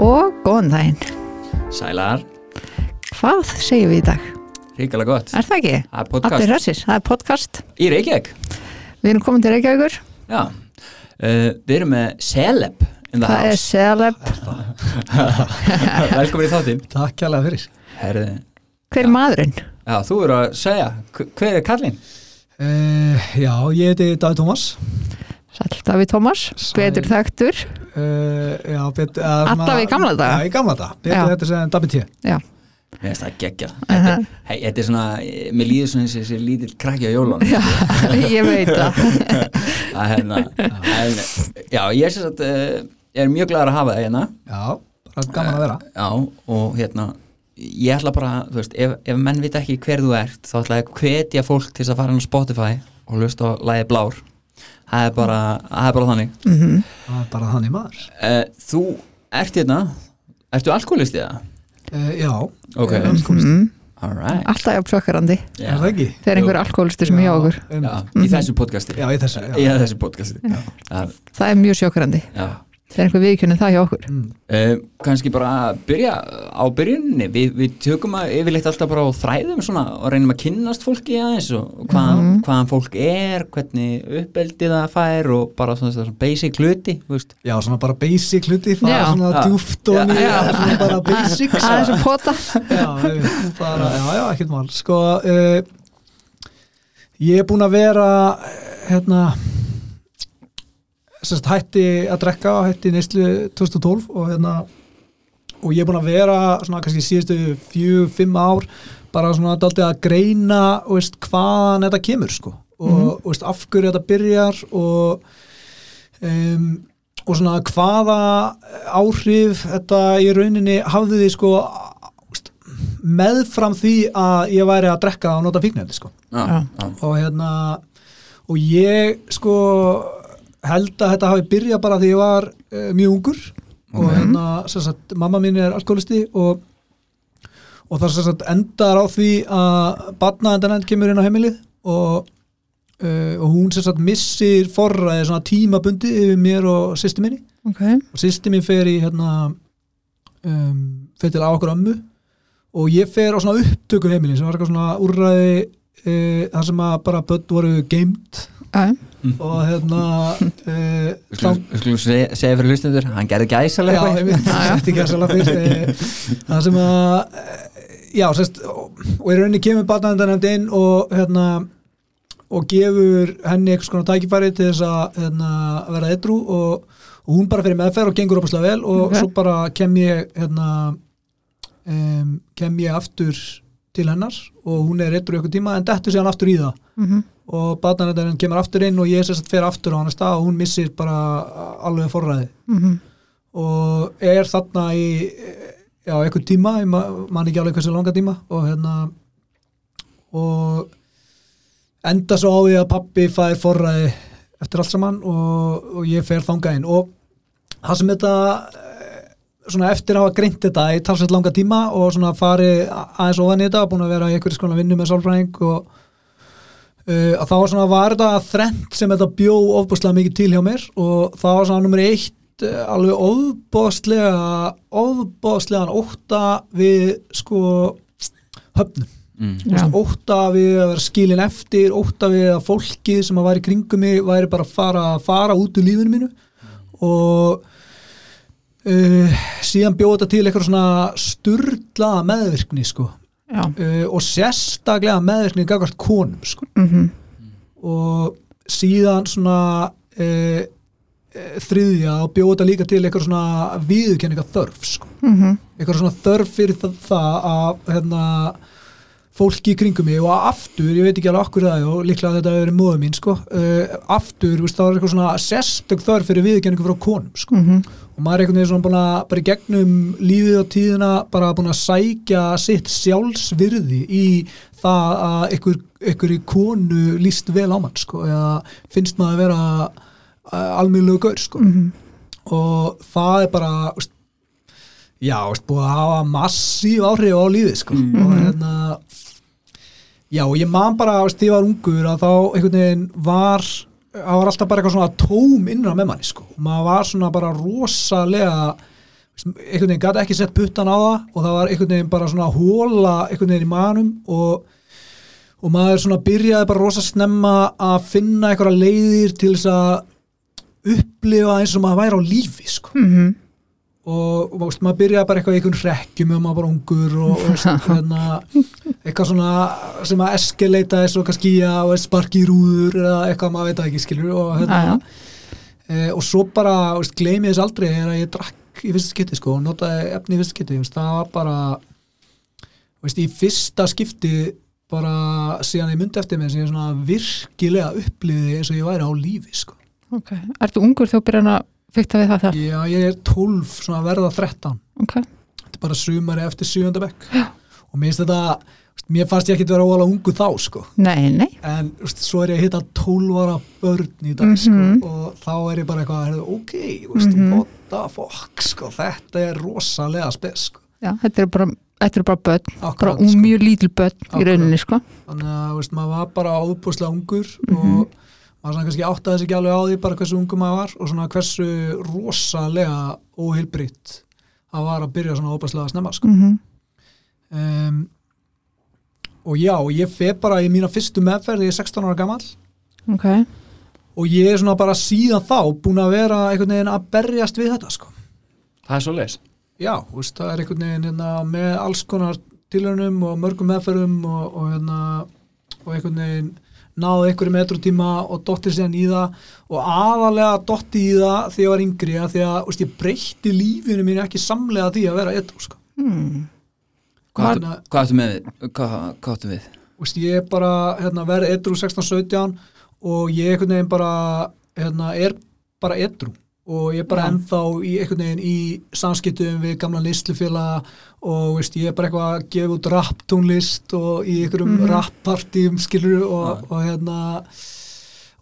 og góðan daginn. Sælar, Hvað segjum við í dag? ríkala gott Er það ekki? Það er podcast Allir hressir, það er podcast. í Reykjavík Við erum komin til Reykjavíkur. Já, uh, við erum með Celeb in the Það er house Celeb. Velkomin í þáttinn Takk kjærlega fyrir Herði, Hver er maðurinn? Já, þú eru að segja, hver hver er kallinn? uh, Já, ég heiti David Thomas Davíð Tómas, betur þekktur. uh, Já, bet, uh, Alltaf í gamla daga? Já, í gamla daga, Já. betur þetta sem David T Já. Mér finnst það geggja Uh Hei, þetta er svona, eh, mér líður svona þessi, þessi lítill krakki á jólun Já, ég veit það. að hérna en, Já, ég er sem sagt uh, ég er mjög glæður að hafa það hérna Já, bara gaman að vera Já, og hérna ég ætla bara, þú veist, ef, ef menn vita ekki hver þú ert, þá ætla ég að hvetja fólk til að fara inn á Spotify og hlusta á lagið Blár það er bara, það er bara þannig Mm Það er bara þannig maður uh, Þú ert hérna ertu alkoholist í það? uh, Já, Ok, Ég er alkoholisti. -hmm. alright Alltaf jafn sjokkarandi er það ekki? þegar einhver alkoholisti sem er hjá okkur. Já, í þessu podcasti Já, í þessu já. í þessu podcasti já. Það er mjög sjokkarandi. Já. Þegar einhver viðkjörnum það hjá okkur. Mm. Uh, kannski bara byrja á byrjunni við, við tökum að yfirleitt alltaf bara á þræðum svona og reynum að kynnast fólki aðeins og og hvað, Mhm. hvaðan fólk er hvernig uppeldið það fær og bara svona, svona basic hluti þú veist. Já, svona bara basic hluti Það Já. er svona Já. djúft og nýja Já. Svona bara basics Aðeins að pota. já, bara, já, já, ekkert mál sko uh, ég er búinn að vera eh, hérna sérst, hætti að drekka hætti neyslu 2012 og hérna og ég er búinn að vera svona kannski síðustu fjög, fimm ár bara svona daldið að greina og veist, hvaðan þetta kemur sko og mm veist, af hverju þetta byrjar og um, og svona hvaða áhrif þetta í rauninni hafði því sko meðfram því að ég væri að drekka og nota fíknefni sko Já. já. og hérna og ég sko held að þetta hafi byrjað bara því ég var uh, mjög ungur og Ok. hérna sem sagt, mamma mín er alkoholisti og og það sem sagt endar á því að batnaðendanend kemur inn á heimilið og, uh, og hún sem sagt missir forræði svona tímabundi yfir mér og sýsti minni Ok. og sýsti mín fer í hérna um, fer til á okkur ömmu og ég fer á svona upptöku heimilin sem var eitthvað svona úrræði uh, þar sem að bara börn voru geimt Já. Og hérna uh, Við skulum- segja fyrir hlustendur hann gerði Já, gæsalega ég veit, þetta ekki að sæla fyrir það sem að eh, já, sérst og í rauninni kemur batnaðendanefnd inn og hérna og gefur henni eitthvað svona tækifæri til þess að hérna, vera edru og, og hún bara fyrir meðferð og gengur opaslega vel og Ok. svo bara kem ég hérna um, kem ég aftur til hennar og hún er edru eitthvað tíma en dettur síðan aftur í það. Mm og batnaðendanefnd kemur aftur inn og ég sérst fer aftur á hann stað og hún missir bara alveg forræði -hmm. og er þarna í já, eitthvað tíma, ég ma- man ekki alveg hversu langa tíma og hérna og enda svo á því að pappi fær forræði eftir allt saman og, og ég fer þangað inn og það sem þetta eh, svona eftir að hafa greint þetta í talsveit langa tíma og svona farið aðeins ofan í þetta, búin að vera í einhverjum skona vinnu með sálfræðing og uh, að þá var svona var þetta þrennt sem þetta bjó ofbúslega mikið til hjá mér og það var svona nummer eitt eh, alveg ofbúslega ofbúslegan ótta við sko höfnum mm. Veist, ótta við að vera skilin eftir ótta við að fólkið sem að væri kringum mig væri bara að fara, fara út úr lífinu mínu og uh, síðan bjóða þetta til eitthvað svona sturlaða meðvirkni sko. Uh, og sérstaklega meðvirkni gagvart konum sko. Mm og síðan svona uh, þriðja og bjóða þetta líka til eitthvað svona viðurkenninga þörf sko. -hmm. eitthvað svona þörf fyrir það, það að hérna, fólki í kringum mig og aftur, ég veit ekki alveg okkur það og líklega þetta hefur verið móðu mín sko, uh, aftur, veist, það er eitthvað svona sérstök þörf fyrir viðurkenningu frá konum sko. Mm og maður er einhvern veginn svona búin að bara í gegnum lífið og tíðina bara búin að sækja sitt sjálfsvirði í það að einhver, einhver í konu líst vel á mann sko, eða finnst maður að vera almjölu gaur sko -hmm. og það er bara veist, já, búið að hafa massíf áhrif á lífið sko. Mm. og hérna já, ég man bara, veist, því ég var ungur að þá einhvern veginn var það var alltaf bara eitthvað svona tóm innra með manni sko. maður var svona bara rosalega einhvern veginn gæti ekki sett puttan á það og það var einhvern veginn bara svona hóla einhvern veginn í manum og, og maður svona byrjaði bara rosa snemma að finna einhverja leiðir til þess að upplifa eins og maður væri á lífi sko. Mhm. og, og veist, maður byrjaði bara eitthvað í einhvern hrekkjum og maður bara ungur og, og veist, hérna, eitthvað svona sem að eskeleta þess og kannski og sparki í rúður eða eitthvað maður veit það ekki skilur og hérna e, og svo bara, veist, gleymi þess aldrei er að ég drakk í fyrsta skipti sko, og notaði efni í fyrsta skipti, veist, það var bara í fyrsta skipti bara síðan ég myndi eftir mér sem ég svona virkilega uppliði eins og ég væri á lífi sko. Ok. Ertu ungur þegar þú byrjar að fykta við það þar? Já, ég er 12, svona að verða 13 Ok. þetta er bara sumari eftir 7. bekk og mér finnst þetta, mér fannst ég ekki vera óala ungu þá sko Nei, nei. en svo er ég að hitta 12 ára börn í dag Mhm. sko, og þá er ég bara eitthvað ok, Mhm. what the fuck sko, þetta er rosalega spes sko. Já, þetta er bara, þetta er bara börn. Akkurat, Bara sko. mjög lítil börn í Akkurat. rauninni, sko. þannig að veist, maður var bara óbúslega ungur Mhm. og maður svona kannski áttaði sig ekki alveg á því bara hversu ungur maður var og svona hversu rosalega óheilbritt að var að byrja svona óbúslega snemma sko. Mm um, og já, ég fer bara í mína fyrstu meðferð, ég er 16 ára gamall Ok. og ég er svona bara síðan þá búin að vera einhvern veginn að berjast við þetta sko. Það er svo leis já, þú veist, það er einhvern veginn hérna, með alls konar tilhörnum og mörgum meðferðum og, og, hérna, og einhvern veginn náðu einhverju metrutíma og dottir síðan í það og aðalega dotti í það þegar ég var yngri að því að þú veist, ég breytti lífinu mínu ekki samlega því að vera eitthvað sko. Hmm. Hvað áttu- með Hvað áttu við? Þú veist, ég er bara hérna, verið edru 16-17 og ég einhvern veginn bara hérna, er bara edru og ég er bara Já. ennþá í einhvern veginn í samskiptum við gamla nýslufélaga og veist, ég er bara eitthvað að gefa út rap tónlist og í einhverjum Mhm. rappartím skilur og, og hérna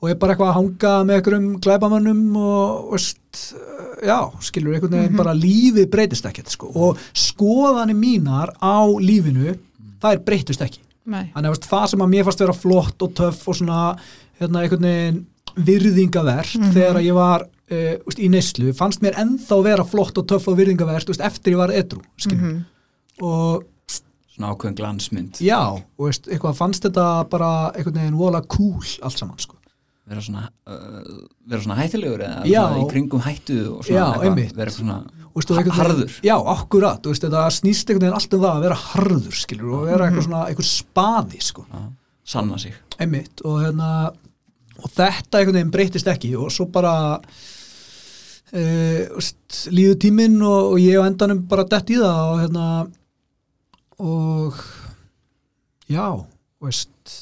og ég er bara eitthvað að hanga með einhverjum glæbamönnum og veist, já, skilur einhvern veginn bara lífið breytist ekkert sko. og skoðanir mínar á lífinu þær breytist ekki Nei. þannig að það sem að mér fannst vera flott og töff og svona hérna, einhvern veginn virðingavert Mhm. þegar að ég var uh, veist, í neyslu, fannst mér ennþá vera flott og töff og virðingavert eftir ég var edru mm Mhm. Og Svona ákveðin glansmynd já, og veist, eitthvað fannst þetta bara einhvern veginn vola cool allt saman sko. vera svona, uh, vera svona hættilegur eða Já. svona í kringum hættu og svona Já, eitthvað, vera svona Og veist, og einhvern veginn- harður já, akkurat, þú veist, þetta snýst einhvern veginn allt um það að vera harður skilur og vera eitthvað svona eitthvað spaði sko. Já, sanna sig einmitt og hérna og þetta einhvern veginn breytist ekki og svo bara e, veist, líður tíminn og, og ég á endanum bara dett í það og hérna og já, veist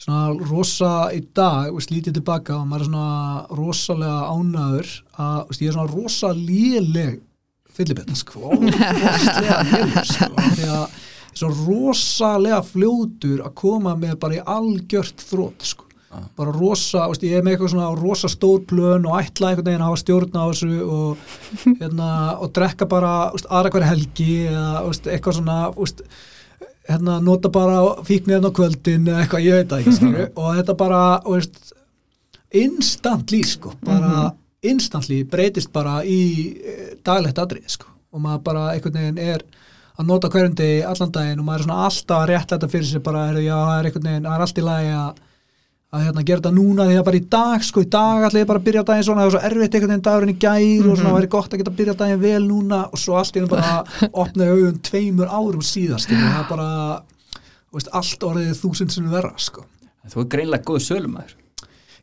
svona rosa í dag, veist, lítið tilbaka og maður er svona rosalega ánæður að, veist, ég er svona rosa léleg fyllibetta, sko rosalega léleg, sko. Því að ég er svo rosalega fljótur að koma með bara í algjört þrótt, sko Já. bara rosa, veist, ég er með eitthvað svona rosa stór plön og ætla einhvern veginn að hafa stjórn á þessu og, hérna, og drekka bara veist, aðra hver helgi eða veist, eitthvað svona hérna, nota bara fíknir á kvöldin eða eitthvað, ég veit það ekki skilur. og þetta bara instantly sko, bara instantly breytist bara í eh, daglegt atrið sko og maður bara einhvern veginn er að nota hverjum degi allan daginn og maður er svona alltaf að rétta þetta fyrir sig bara, er, já, er einhvern veginn, það er allt í lagi að að hérna, gera þetta núna því að bara í dag sko, í dag ætla ég bara að byrja daginn svona það er svo erfitt einhvern veginn dagurinn í gær og svona væri gott að geta byrja daginn vel núna og svo allt í henni bara opnaði augun tveimur árum síðast og það er bara veist, allt orðið þúsund sem verra sko. Þú er greinlega góð sölumæður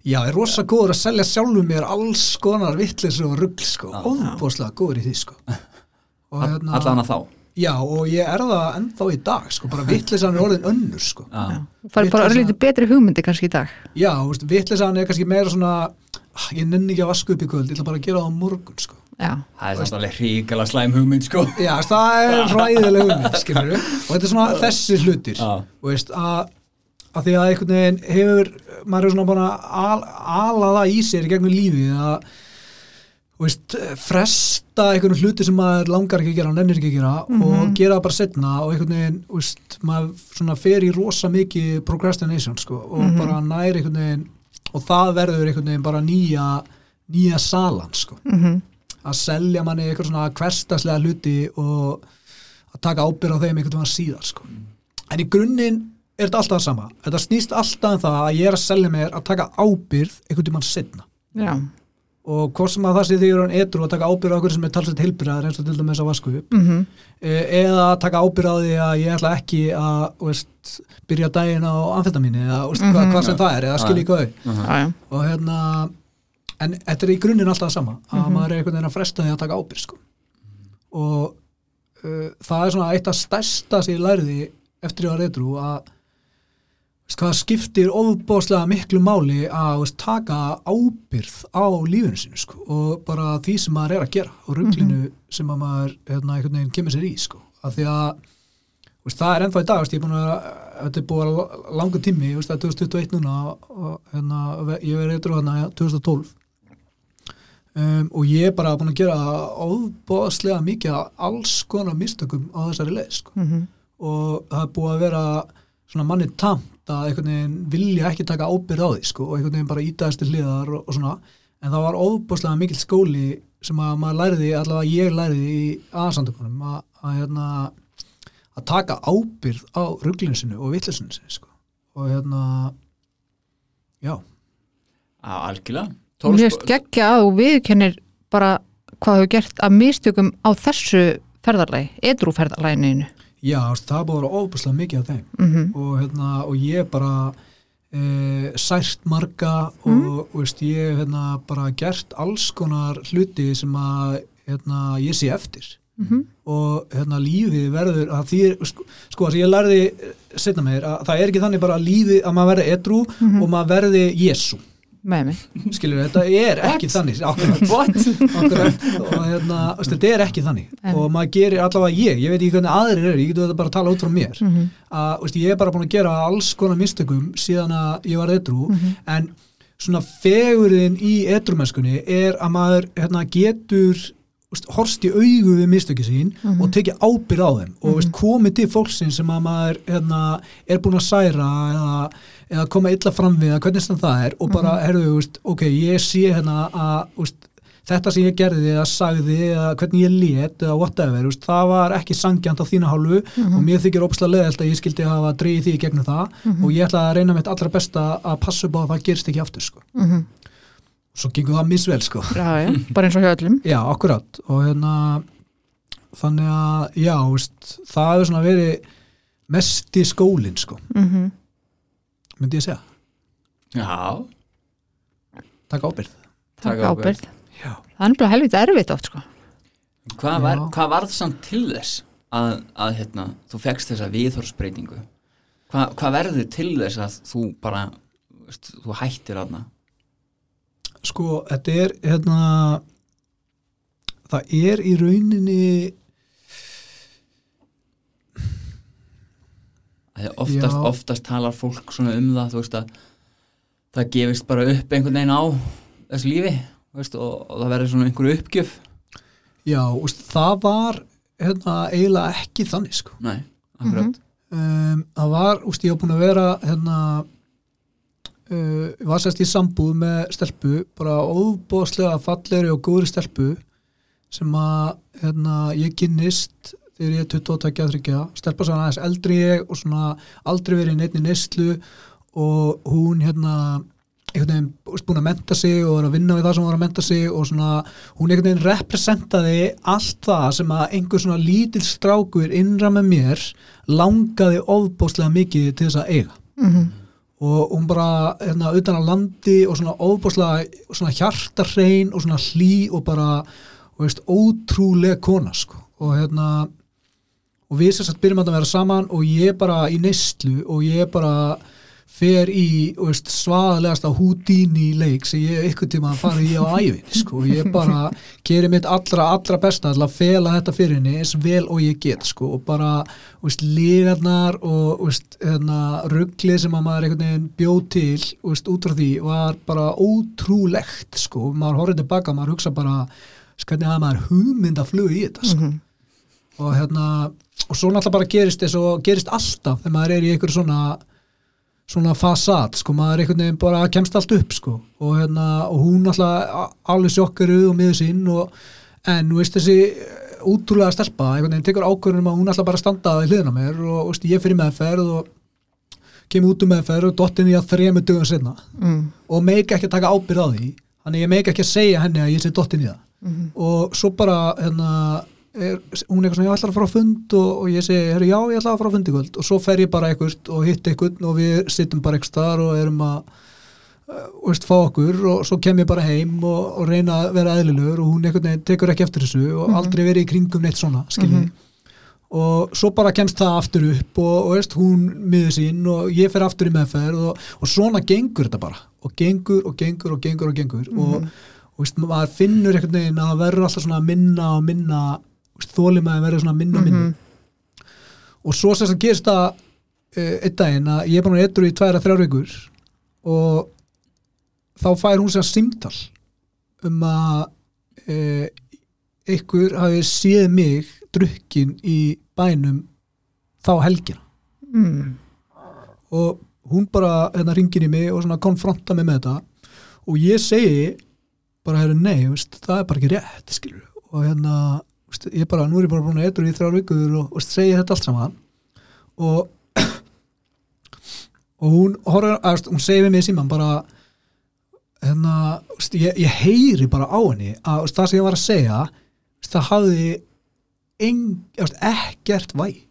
Já, ég er rosa góður að selja sjálfum mér alls konar vittlis og rugl sko, óbúslega góður í því sko. og hérna, Allan að þá já, og ég er það ennþá í dag sko, bara vittlisan er orðin önnur sko. Já, fær bara Vitleysa- örlítið betri hugmyndi kannski í dag. Já, þú veist, vittlisan er kannski meira svona ah, ég nenni ekki að vaska upp í kvöld, ég ætla bara að gera það á morgun sko. Já. það er samt alveg hríkala slæm hugmynd sko Já, það er ræðileg hugmynd, skilur og þetta er svona þessi hlutir þú veist, að, að því að einhvern veginn hefur, maður er svona búin að al, ala það í sér í gegnum lífi að veist, fresta einhvern hluti sem maður langar ekki að gera, nennir ekki að gera og gera það bara setna og einhvern veginn, veist, maður fer í rosa mikið procrastination sko, og bara næri einhvern veginn og það verður einhvern veginn bara nýja nýja salan sko. Mm að selja manni eitthvað svona hverstaslega hluti og að taka ábyrð á þeim einhvern veginn síðar sko. en í grunninn er þetta alltaf sama. Þetta snýst alltaf um það að ég er að selja mér að taka ábyrð einhvern veginn setna Já, og hvort sem að það sé því að er hann edru að taka ábyrð á okkur sem er talsett heilbyrðar eins og til dæmis að vasku upp mhm, Eh, eða að taka ábyrð á því að ég ætla ekki að veist, byrja daginn á amfetamíni eða veist, Mhm. hvað, hvað sem það er eða skilja ekki auð Mhm. og hérna en þetta er í grunninn alltaf það sama að Mhm. maður er einhvern veginn að fresta því að taka ábyrð sko. og uh, það er svona eitt af stærsta sem ég lærði eftir ég var reyndrú að hvað skiptir ofbóðslega miklu máli að veist, taka ábyrð á lífinu sinu sko, og bara því sem maður er að gera og rugglinu sem að maður hérna, einhvern veginn kemur sér í sko. af því að veist, það er ennþá í dag veist, er að, þetta er búin að langa tími það er 2021 núna og hérna, ég verið eitthvað hérna 2012 um, og ég er bara búin að gera ofbóðslega mikið alls konar mistökum á þessari leið sko. mhm, og það er búið að vera manni tamt að einhvern veginn vilja ekki taka ábyrð á því sko, og einhvern veginn bara ítaðist til hliðar og, og svona. En það var ofbóðslega mikill skóli sem að maður læriði, allavega ég læriði í aðsandugunum að, að, hérna, að taka ábyrð á rugglinu sinu og vittlisinu sinu sko. og hérna já, Á, algjörlega. Mér finnst geggja að þú viðkennir bara hvað þú gert að mistökum á þessu ferðarlægi, edrú ferðarlæginu já það búið að vera ofbóðslega mikið af þeim. Mm og, hérna, og ég bara e, sært marga og veist, ég hérna, bara gert alls konar hluti sem að hérna, ég sé eftir. -hmm. og hérna, lífið verður að því, sko, sko að ég lærði setna meir að það er ekki þannig bara lífið að maður verði edru og maður verði Jésu, skilur þetta er ekki þannig akkurat, akkurat. Og hérna, þetta er ekki þannig. En. og maður gerir allavega ég, ég veit ekki hvernig aðrir eru ég getur þetta bara að tala út frá mér. Mm -hmm. að veist, ég er bara búin að gera alls konar mistökum síðan að ég var edru en svona fegurðin í edrumennskunni er að maður hérna, getur horst í augu við mistöki sín og tekið ábyrð á þeim. Og veist, komið til fólksinn sem að maður hérna, er búin að særa eða, eða koma illa fram við eða hvernig sem það er og bara, herðu, veist, ok, ég sé hérna að veist, þetta sem ég gerði eða sagði eða hvernig ég lét eða whatever, veist, það var ekki sangjant á þína hálfu og mér þykir ópslega leðilt að ég skildi hafa dreigið því gegnum það og ég ætla að reyna mitt allra besta að passa upp á að það gerist ekki aftur sko. svo gengur það misvel sko. já, já, bara eins og hjá öllum. Já, akkurat. Og hérna þannig að, já, það hefur svona verið mest í skólinn sko, mm -hmm. Myndi ég segja. Já, taka ábyrð takk Taka ábyrð já, það er bara helvita erfitt oft sko. Hvað, var, hvað varð samt til þess að, að hérna, þú fegst þessa viðhorsbreytingu Hva, hvað verður til þess að þú bara veist, þú hættir aðna sko, þetta er hérna það er í rauninni oftast, oftast talar fólk svona um það þú veist að það gefist bara upp einhvern veginn á þessu lífi þú veist, og, og það verður svona einhverju uppgjöf. Já, veist, það var hérna eiginlega ekki þannig sko. Nei, akkurat. Um, það var, úst, ég var búin að vera hérna uh, var sérst í sambúð með stelpu bara óbóðslega fallegri og góðri stelpu sem að hérna, ég kynnist þegar ég er 22-23 stelpa sem aðeins eldri ég og svona aldrei verið í neittni neyslu og hún hérna einhvern veginn búin að menta sig og er að vinna við það sem hún var að menta sig og svona hún einhvern veginn representaði allt það sem að einhver svona lítil strákur innra með mér langaði ofbóðslega mikið til þess að eiga mm -hmm. og hún bara hérna, utan á landi og svona ofbóðslega svona hjartarrein og svona hlý og bara og veist, ótrúlega kona sko. og hérna og við sérst byrjum að vera saman og ég bara í neyslu og ég bara fer í veist, svaðalegasta Houdini leik sem ég ykkur tíma fara í á æfinni sko. og ég bara gerir mitt allra, allra besta til að fela þetta fyrir henni eins vel og ég get sko. og bara lígarnar og hérna, rugglið sem að maður bjóð til veist, út frá því var bara ótrúlegt sko. maður horfði tilbaka, maður hugsa bara hvernig að maður hugmynda flug í þetta sko. Og hérna og svo náttúrulega bara gerist þess og gerist alltaf þegar maður er í einhver svona svona fasad, sko, maður einhvern veginn bara kemst allt upp, sko, og hérna og hún náttúrulega alveg sjokkaruð og miður sín og en þú veist þessi eh, útrúlega stelpa, einhvern veginn tekur ákvörðunum að hún ætla bara að standa í hliðina á mér og veist, ég fyrir meðferð og kemur út um meðferð og dottin í að þrejum dögum senna mm. og meik ekki að taka ábyrð á því þannig ég meik ekki að segja henni að ég sé dottin í það Mhm. og svo bara hérna, er, hún er eitthvað svona, ég ætla að fara á fund og, og ég segi, herru, já, ég ætla að fara á fund í kvöld. Og svo fer ég bara eitthvað og hitt eitthvað og við sittum bara eitthvað staðar og erum að uh, veist, fá okkur. Og svo kem ég bara heim og, og reyna að vera eðlilegur og hún veginn tekur ekki eftir þessu og aldrei verið í kringum neitt svona, skiljið og svo bara kemst það aftur upp og, og veist, hún miður sín og ég fer aftur í meðferð og, og svona gengur þetta bara. Og gengur og gengur og gengur og gengur. Og, og veist, maður finnur veginn að verður alltaf svona minna og minna þólum að verður svona minna og minna. Og svo sem það gerist það uh, einn daginn að ég er búin að eitthvað í tværa þrjár vikur og þá fær hún sér símtal um að uh, einhver hafi séð mig drukkin í bænum þá helgina. Mm. og hún bara hérna ringin í mig og svona konfronta mig með þetta. Og ég segi bara hérna nei, veist, það er bara ekki rétt skilur og hérna ég bara, nú er ég bara búin að eitthvað í þrjár vikur og veist, segi þetta allt saman. Og og hún horfir, að, hún segir við mig í síman bara hérna, ég, ég heyri bara á henni að það sem ég var að segja það hafði ekkert væg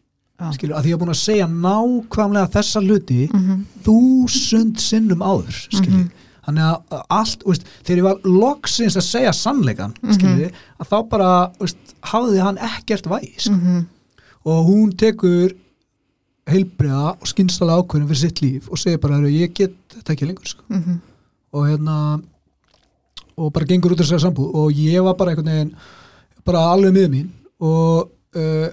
skilur, að því ég er búin að segja nákvæmlega þessa hluti Mhm. þúsund sinnum áður skilur, þannig að að allt veist, þegar ég var loksins að segja sannleikan skilur, að þá bara veist, hafði hann ekkert væg sko. Mhm. og hún tekur heilbriða og skynstala ákvörðin fyrir sitt líf og segir bara, "Heyrðu, ég get þetta ekki lengur sko. Mhm. og hérna og bara gengur út af þessari sambúð og ég var bara einhvern veginn bara alveg miður mín og uh,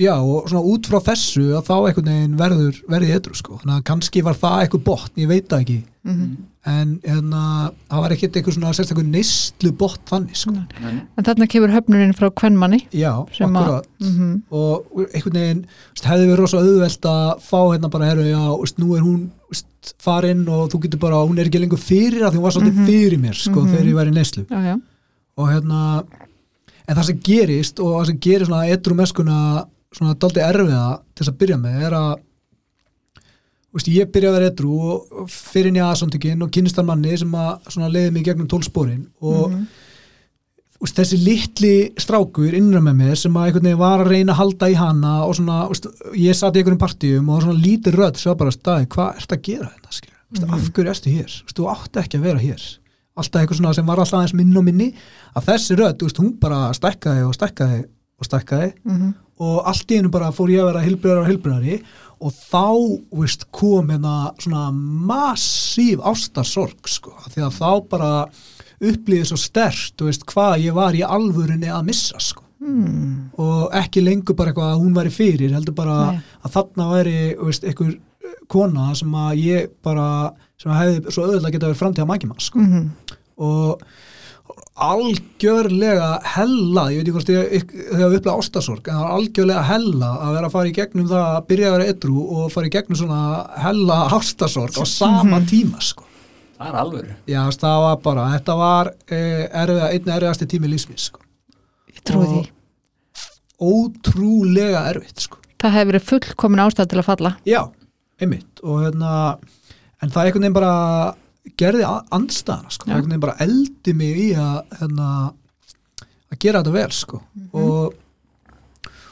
já og svona út frá þessu að þá einhvern veginn verður verði eitthvað sko, þannig að kannski var það eitthvað botn, ég veit það ekki Mhm. en hérna, það var ekkert eitthvað svona sérstaklega neyslu botn þannig sko. En, En þarna kemur höfnurinn frá kvennmanni já, sem að akkurat Mhm. og einhvern veginn hefði verið rosa auðvelt að fá hérna bara herru, já, veist, nú er hún veist, farin og þú getur bara, hún er ekki lengur fyrir að því hún var svolítið Mhm. fyrir mér sko, Mhm. þegar ég var í neyslu Já, já, og hérna en það sem gerist og það sem gerir svona svona daldi erfiða til þess að byrja með er að veist, ég byrja að vera etru og fyrir inn í aðsamtökin og kynist þar manni sem að leiði mig gegnum tólsporin og Mhm. veist, þessi litli strákur innra með mér sem að einhvern veginn var að reyna að halda í hana og svona, veist, ég satt í einhverjum partíum og svona lítið rödd svo bara staði, hvað ert að gera þetta skilur? Veist, Mhm. af hverju ertu hér? Þú átti ekki að vera hér alltaf eitthvað svona sem var alltaf aðeins minn og minni að þessi rödd, hún bara stækkaði og stækkaði og stækkaði Mhm. Og allt í einu bara fór ég að vera hilbröðar og hilbröðari og þá veist, kom hérna svona massíf ástarsorg sko, því að þá bara upplýði svo stert veist, hvað ég var í alvörunni að missa sko. Mm. og ekki lengur bara eitthvað að hún væri fyrir heldur bara Nei. að þarna væri veist, einhver kona sem að ég bara sem hefði svo auðvitað geta verið framtíða mækjum sko. Mhm. og algjörlega hella, ég veit ekki hvort ég þegar við upplega ástasorg, en það var algjörlega hella að vera að fara í gegnum það að byrja að vera edru og fara í gegnum svona hella ástasorg á sama tíma sko. það er alvöru já, það var bara, þetta var eh, erfiða, einn erfiðasti tími lífsmins sko. Ég trúi því ótrúlega erfitt sko. Það hefur verið fullkomin ástæð til að falla já, einmitt og hérna, en það einhvern veginn bara gerði andstæðana sko. Veginn bara eldi mig í að hérna, að gera þetta vel sko. og,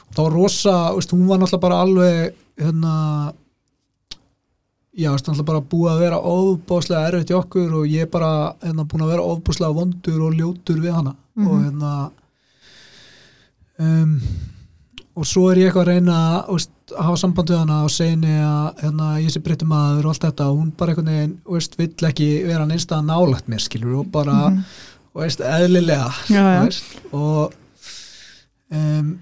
og það var rosa veist, hún var náttúrulega bara alveg hérna já, veist, náttúrulega bara búið að vera ofbáslega erfitt í okkur og ég bara hérna, búin að vera ofbáslega vondur og ljótur við hana og Mhm. hérna um, og svo er ég eitthvað að reyna veist, að hafa samband við hana og segja henni að hérna, ég sé breytti maður og allt þetta og hún bara einhvern veginn veist, vill ekki vera neinstað nálægt mér skilur og bara Mhm. veist, eðlilega Já, já. Veist, og um,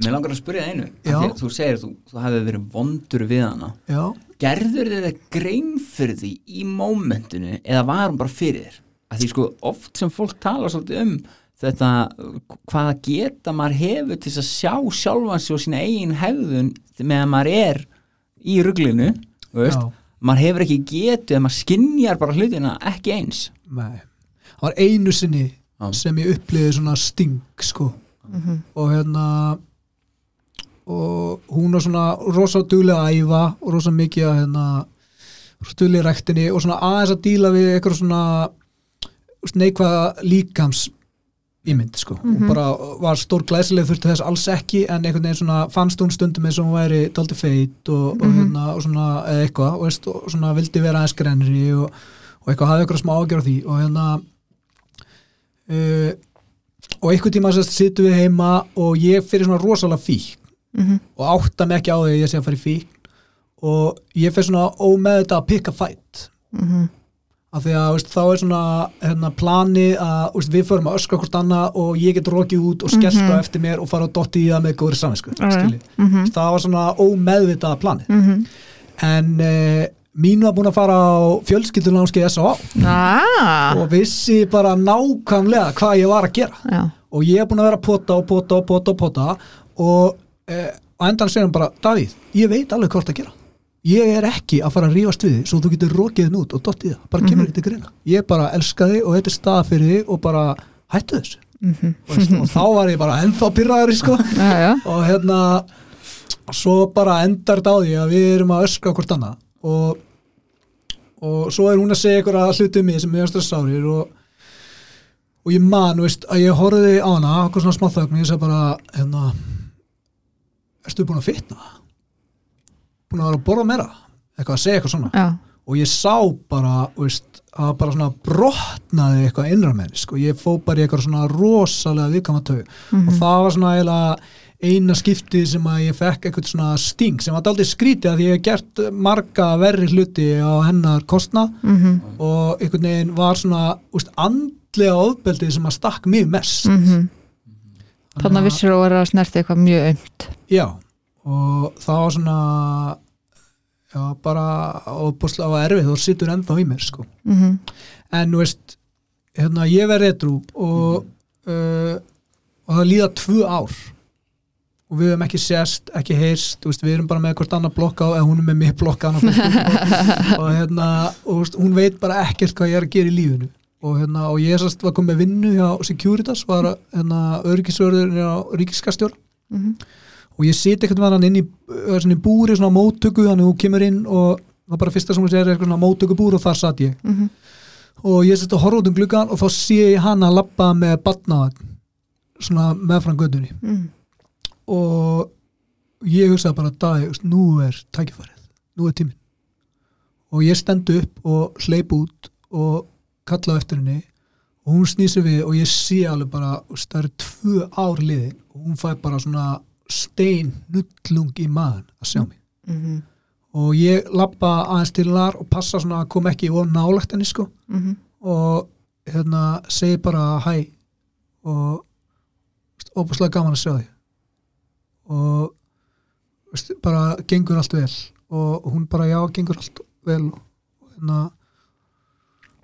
Mér langar að spyrja einu því að Þú segir að þú, þú hefði verið vondur við hana já, Gerður þið það grein fyrir því í mómentinu eða var hún bara fyrir þér? Að því sko oft sem fólk tala svolítið um þetta hvaða geta maður hefur til að sjá sjálfan sig og sína eigin hefðun meðan maður er í já, maður hefur ekki getu eða maður skinjar bara hlutina ekki eins. Nei. Það var einu sinni Já. sem ég uppliði svona sting sko. Mhm. og hérna og hún er svona rosa duglega að æfa og rosa mikið að hérna rosa duglega í rektinni og svona aðeins að díla við eitthvað svona neikvæða líkams ímynd sko. Og bara var stór glæsileg þurfti þess alls ekki en einhvern veginn svona fannst hún stundum eins og hún væri daldi feit og, og, hérna, og svona eða eitthvað og, veist, og svona vildi vera aðeins grenri og, og eitthvað hafði eitthvað smá ágjör á því. Og hérna uh, og einhvern tíma sérst sittum við heima og ég fyrir svona rosalega fík Mhm. og átta mig ekki á því að ég sé að fara í fík og ég fyrir svona ómeð þetta að pikka fight. Mhm. Af því að veist, þá er svona hérna, plani að veist, við förum að öskra hvort annað og ég get rokið út og skellt á eftir mér og fara að dotti í það með góður saminsku já. Mhm. það var svona ómeðvitað planið Mhm. en uh, mín var búin að fara á fjölskyldunámskeið S.A. Ah, og vissi bara nákvæmlega hvað ég var að gera já, og ég er búin að vera að pota og pota og pota og pota og eh, endan hann bara Davíð, ég veit alveg hvort að gera ég er ekki að fara að rífast við svo þú getur rokið þinn út og dottið það. Bara kemur ekki til greina, ég bara elska þig og þetta er stað fyrir þig og bara hættu þessu. Mhm. og, veist, og þá var ég bara ennþá pyrraður sko. Og hérna svo bara endar þetta á því að við erum að öskra hvort annað. Og, og svo er hún að segja ykkur að hlutu mig sem er stressárir og, og ég man, veist, að ég horfði á hana okkur svona smáþögn og ég segi bara hérna erstu búin að fitna búin að vera að borða meira eitthvað að segja eitthvað svona já. og ég sá bara veist, að bara svona brotnaði eitthvað innra með henni, sko. ég fó bara í eitthvað svona rosalega viðkama tau og það var svona eiginlega eina skiptið sem að ég fekk eitthvað svona sting sem var aldrei skrítið að ég hef gert marga verri hluti á hennar kostna Mhm. og einhvern veginn var svona veist, andlega ofbeldið sem að stakk mig mest Mhm. Þannig að vissir að vera að snerti eitthvað mjög aumt Já, og það var svona já, bara óbúslega og erfið og sittur ennþá í mér sko. Mhm. en þú veist hérna, ég verði eitthrú og, uh, og það líða tvö ár og við höfum ekki sést, ekki heyrst veist, við erum bara með hvort annað blokka eða hún er með mig blokka og, og, hérna, og veist, hún veit bara ekkert hvað ég er að gera í lífinu og, hérna, og ég sast, var komið vinnu hjá Securitas, var hérna, örgisvörður á ríkiskastjór Mhm. Og ég siti eitthvað með hann inn í, í búri, svona móttöku þannig að hún kemur inn og það bara fyrsta sem hún segir er eitthvað svona móttökubúr og þar satt ég Mhm. og ég seti að horfa út um gluggan og þá sé ég hana lappa með batnavagn svona meðfram gödunni Mhm. og ég hugsaði bara dag, nú er tækifærið, nú er tíminn og ég stendu upp og hleyp út og kalla eftir henni og hún snýsir við og ég sé alveg bara, það eru tvö ár liðin og hún fær bara svona stein nullung í maðan að sjá mig. Mhm. og ég lappa aðeins til hennar og passa svona að koma ekki of nálagt henni sko. Mhm. og hérna segi bara hæ og óbúslega gaman að sjá þig. Og veist, bara gengur allt vel. Og hún bara já, gengur allt vel og hérna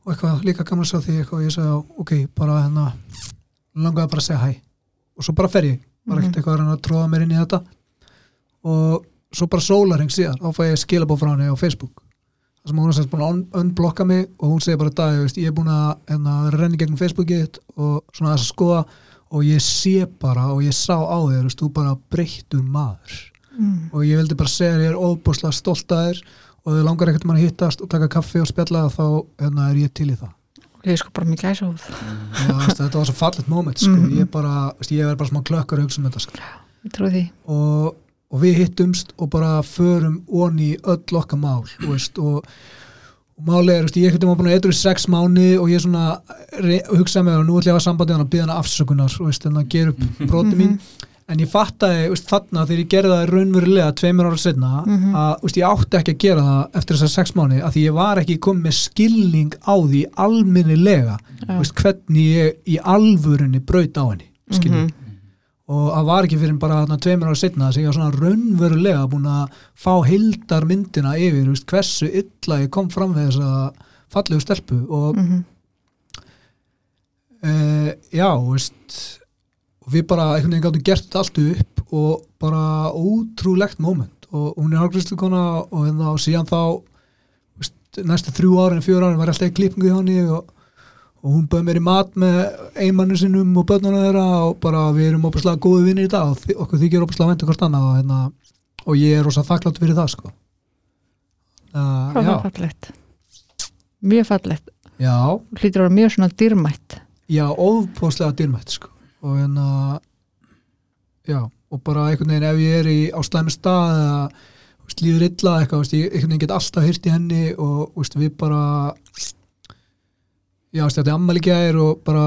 og eitthvað líka gaman að sjá þig og ég segi já, ok, bara hérna langaði bara að segja hæ. Og svo bara fer ég, bara ekkert eitthvað að að tróða mér inn í þetta. Og svo bara sólarheng síðan, þá fæ ég skilabóð frá henni á Facebook. Þar sem hún er sérst búin að un- unblokka mig og hún segir bara dag, ég er búin að hérna, að í gegnum Facebookið og svona þess að skoða og ég sé bara og ég sá á þér, þú bara breyttur maður. Mhm. og ég vildi bara segja þér, ég er óbúslega stolt að þér og þau langar ekkert mann að hittast og taka kaffi og spjalla þá hérna, er ég til í það Ég sko bara mikið æsa húð Já, veist, þetta var svo fallet moment sko. Mhm. ég, bara, ég er bara smá klökkar að hugsa um þetta sko. Því og, og við hittumst og bara förum onni öll okkar mál veist, og, og máli er, veist, ég að búin að eitthvað í sex mánu og ég hugsaði með það nú ætla ég að hafa sambandi hann að byggja hann afsökunar og en að gera upp broti mín en ég fattaði veist, þarna þegar ég gerði það raunverulega tveimur ára setna að veist, ég átti ekki að gera það eftir þessar sex mánu að því ég var ekki komið með skilning á því alminnilega Já. veist, hvernig ég í alvörunni braut á henni skilning Mhm. og það var ekki fyrir bara þarna tveimur ára þess að ég var svona raunverulega búin að fá hildar myndina yfir veist, hversu illa ég kom fram við þess að fallegu stelpu og Mhm. uh, já, veist og við bara einhvern veginn gáttum gert allt upp og bara ótrúlegt moment. Og hún er hálfgristu kona og, hérna, og síðan þá veist, næstu þrjú árin, fjör árin var alltaf klippingu hjá henni og, og hún bauð mér í mat með einmannu sinum og börnunum þeirra og bara við erum opaslega góði vinnir í dag og okkur þykir opaslega vendur hvort annað. Og, hérna, og ég er rosa þakklátt fyrir það sko. Uh, Hvað var fallegt. Mjög fallegt, já, hlýtur að vera mjög svona dýrmætt. Já, óbúslega dýrmætt sko og hérna já, og bara einhvern veginn ef ég er í á slæmi stað eða líður illa eitthvað, veist, ég einhvern veginn get alltaf hýrt í henni og veist, við bara já, veist, þetta er ammæli gær og bara,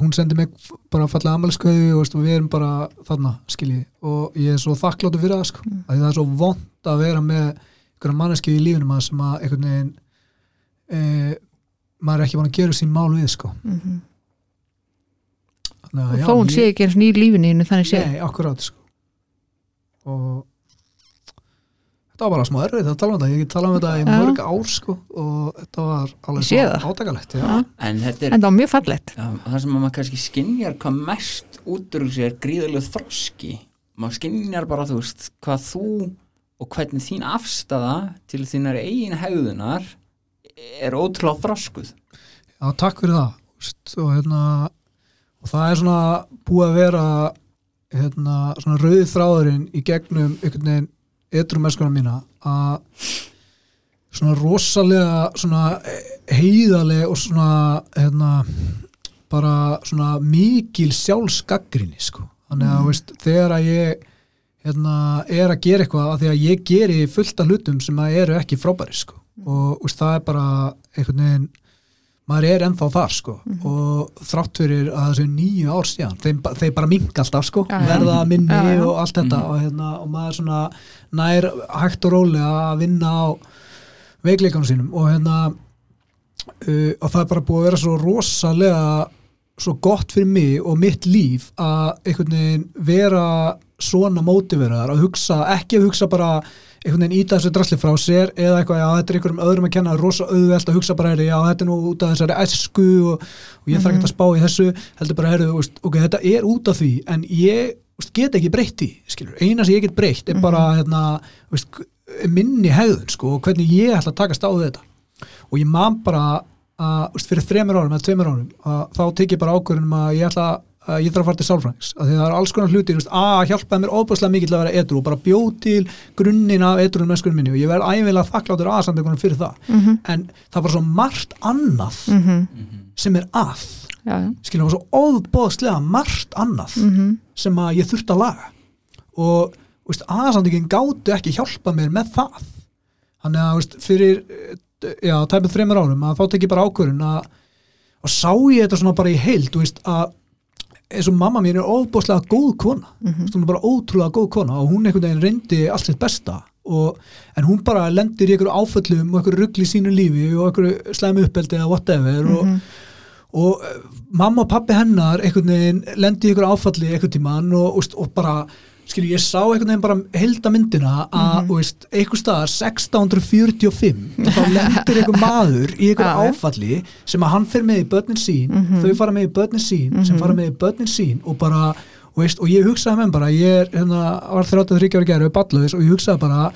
hún sendi mig bara fallega ammæliskauði og við erum bara þarna, skiljið, og ég er svo þakkláttur fyrir það, sko, mm. að það er svo vond að vera með einhverja manneski í lífinum að sem að einhvern veginn e, maður er ekki búin að gera sín mál við, sko. Mm Þannig og já, þó hún ég- sé ekki eins og ný lífinu þínu, þannig sé Nei, akkurát sko. og þetta var bara smá erfið að tala um þetta. Ég tala um þetta í mörg ár sko, og þetta var alveg átakalegt en þetta er en það var mjög fallegt. Já, það sem maður kannski skinjar hvað mest út úr þessu er gríðarlega þroski. Maður skinjar bara þú veist hvað þú og hvernig þín afstafa til þínar eigin hegðunar er ótrúlega þroskuð. Já, takk fyrir það. Og, hérna, og það er svona búið að vera hérna, svona rauði þráðurinn í gegnum einhvern veginn etrum mennskona mína að svona rosalega svona heiðaleg og svona hérna, bara svona mikil sjálfsgaggrinni sko. þannig að veist, þegar að ég hérna, er að gera eitthvað að því að ég geri fullt af hlutum sem að eru ekki frábæri sko. og veist, það er bara einhvern veginn maður er ennþá þar sko. Og þrátt fyrir að þessu nýju ár síðan þeim, þeir bara minka alltaf sko. Já. verða minni Já, já. og allt þetta og, hérna, og maður svona nær hægt og rólega að vinna á veikleikanum sínum. Og hérna uh, og það er bara búið að vera svo rosalega svo gott fyrir mig og mitt líf að einhvern veginn vera svona mótiveraðar að hugsa, ekki að hugsa bara einhvern veginn íta þessu drasli frá sér eða eitthvað, já þetta er einhverjum öðrum að kenna rosa auðvelt að hugsa bara, heyrðu, já þetta er nú út af þessari æsku og, og ég þarf ekki að spá í þessu heldur bara, heyrðu, veist, ok, þetta er út af því en ég veist, get ekki breytt í skilur, eina sem ég get breytt er bara hérna, veist, minni hegðun sko, og hvernig ég ætla að takast á þetta. Og ég man bara að fyrir þremur árum eða tveimur árum að þá tek ég bara ákvörðunum að ég ætla að ég þarf að fara til sálfræðings. Að það er alls konar hluti veist, að hjálpaði mér óbúslega mikið til að vera edru og bara bjóð til grunninn af edrunum mennskunum minni og ég verð æfilega þakkláttur aðsamtökunum fyrir það. Mm en það var svo margt annað sem er að. Já. skilur það var svo óbúslega margt annað Mm sem að ég þurfti að laga. Og veist, aðsamtökin gátu ekki hjálpa mér með það. Þannig að veist, fyrir já, tæpið þreymur árum að þá tek ég bara ákvörun að og sá ég þetta svona bara í heild þú veist, að eins og mamma mín er óbúslega góð kona mm hún er bara ótrúlega góð kona og hún einhvern veginn reyndi allt sitt besta og, en hún bara lendir í einhverju áföllum og einhverju ruggli í sínu lífi og einhverju slæmi uppeldi eða whatever og, Mhm. og eh, mamma og pappi hennar einhvern veginn lendi í einhverju áfalli einhvern tímann og, og, og bara skilju, ég sá einhvern veginn bara heilda myndina að, mm veist, einhver staðar 1645 og þá lendir einhver maður í einhverju Já, já. áfalli sem að hann fer með í börnin sín þau fara með í börnin sín sem fara með í börnin sín og bara, og, veist, og ég hugsaði með mér bara, ég er, hérna, var 33 ára gerð við ballaðis og ég hugsaði bara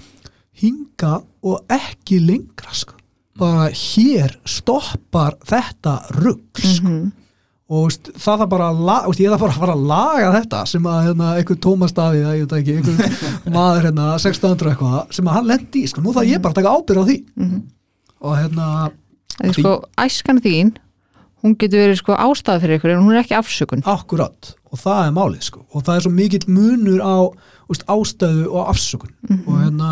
hinga og ekki lengra sko. bara hér stoppar þetta rugg sko Mhm. Og veist, það þarf bara að la- veist, ég þarf bara að fara að laga þetta sem að hérna, einhver Tómas Davíð ég veit ekki, einhver maður hérna 1600 eitthvað sem að hann lendi í sko. nú þarf ég bara að taka ábyrð á því. Og hérna Því, sko, æskan þín hún getur verið sko ástæða fyrir ykkur en hún er ekki afsökun. Akkurat. Og það er málið sko. og það er svo mikill munur á veist, ástæðu og afsökun. Og hérna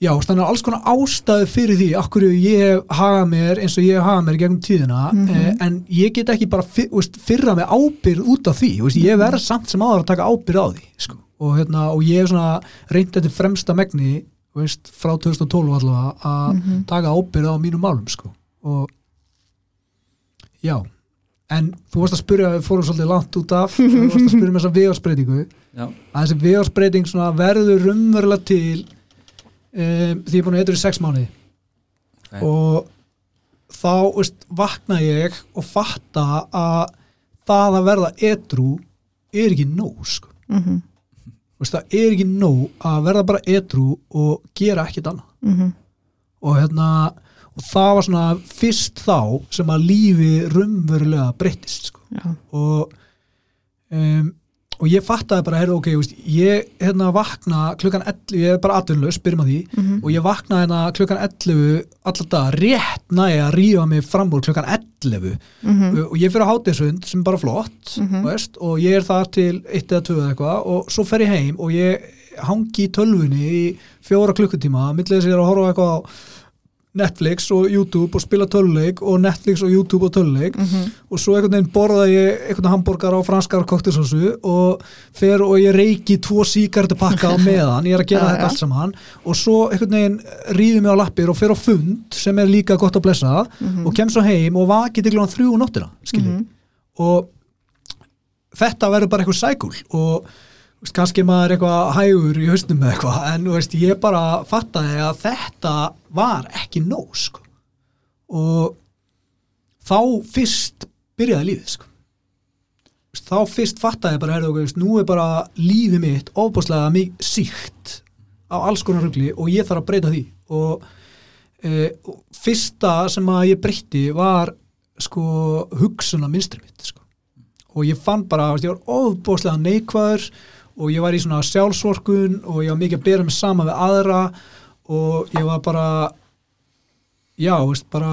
Já, þannig að alls konar ástæðu fyrir því akkur ég hef hagað mér eins og ég hef hagað mér gegnum tíðina eh, en ég get ekki bara fyr, veist, fyrra með ábyrð út af því veist, ég verð samt sem áður að taka ábyrð á því sko. og, hérna, og ég hef svona reynd þetta fremsta megni veist, frá 2012 allavega að taka ábyrð á mínum málum sko. og já en þú varst að spyrja, við fórum svolítið langt út af þú varst að spyrja með þessa vegarsbreytingu Já, að þessi vegarsbreyting verður rumverulega til um, því ég er búin að eitthvað í sex mánuði Ok. og þá veist, vakna ég og fatta að það að verða edru er ekki nóg sko. mm veist, það er ekki nóg að verða bara edru og gera ekkit annað -hmm. og hérna og það var svona fyrst þá sem að lífi raunverulega breyttist sko. og um, og ég fattaði bara, heyrðu, ok, veist, ég hérna vakna klukkan 11, ég er bara atvinnlaus, byrjum að því Mhm. og ég vakna hérna klukkan 11 alltaf rétt næja að rífa mig fram úr klukkan 11 mhm, og ég fyrir á hátinsund sem er bara flott Mhm. veist, og ég er þar til 1 eða 2 eða eitthvað og svo fer ég heim og ég hangi í tölvunni í fjóra klukkutíma millið þess að ég er að horfa eitthvað á Netflix og YouTube og spila töluleik og Netflix og YouTube og töluleik mhm, og svo einhvern veginn borða ég einhvern hambúrgar á franskar koktelsósu og fer og ég reiki tvo síkartupakka á meðan, ég er að gera þetta já. allt saman. Og svo einhvern veginn ríði mig á lappir og fer á fund sem er líka gott að blessa mhm, og kem svo heim og vakið til kljóðan þrjú um nóttina skilji mhm. og þetta verður bara eitthvað sækul og veist, kannski maður eitthvað hægur í hausnum með eitthvað en veist, ég bara fattaði að þetta var ekki nóg sko. og þá fyrst byrjaði lífið sko. Þá fyrst fattaði ég bara veist, nú er bara lífið mitt ofbúslega mig síkt á alls konar rugli og ég þarf að breyta því og e, fyrsta sem að ég breytti var sko hugsuna minstri mitt sko. og ég fann bara, veist, ég var ofbúslega neikvæður og ég var í svona sjálfsvorkun og ég var mikið að bera mig saman við aðra og ég var bara já, veist, bara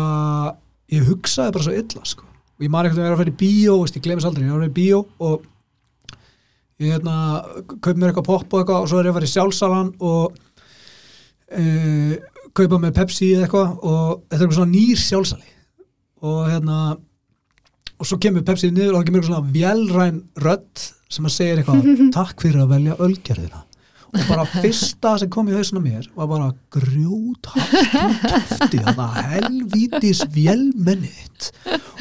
ég hugsaði bara svo illa sko. og ég man eitthvað að vera að fyrir bíó veist, ég glemis aldrei, ég var að fyrir bíó og ég hérna kaup mér eitthvað popp og eitthvað og svo er ég að í sjálfsalan og e, kaupa með Pepsi eitthvað og þetta er eitthvað svona nýr sjálfsali og hérna og svo kemur Pepsi niður og það kemur svona vélræn rödd sem að segja eitthvað takk fyrir að velja ölgerðina og bara fyrsta sem kom í hausuna mér var bara grjót kæfti þarna helvítis vélmennið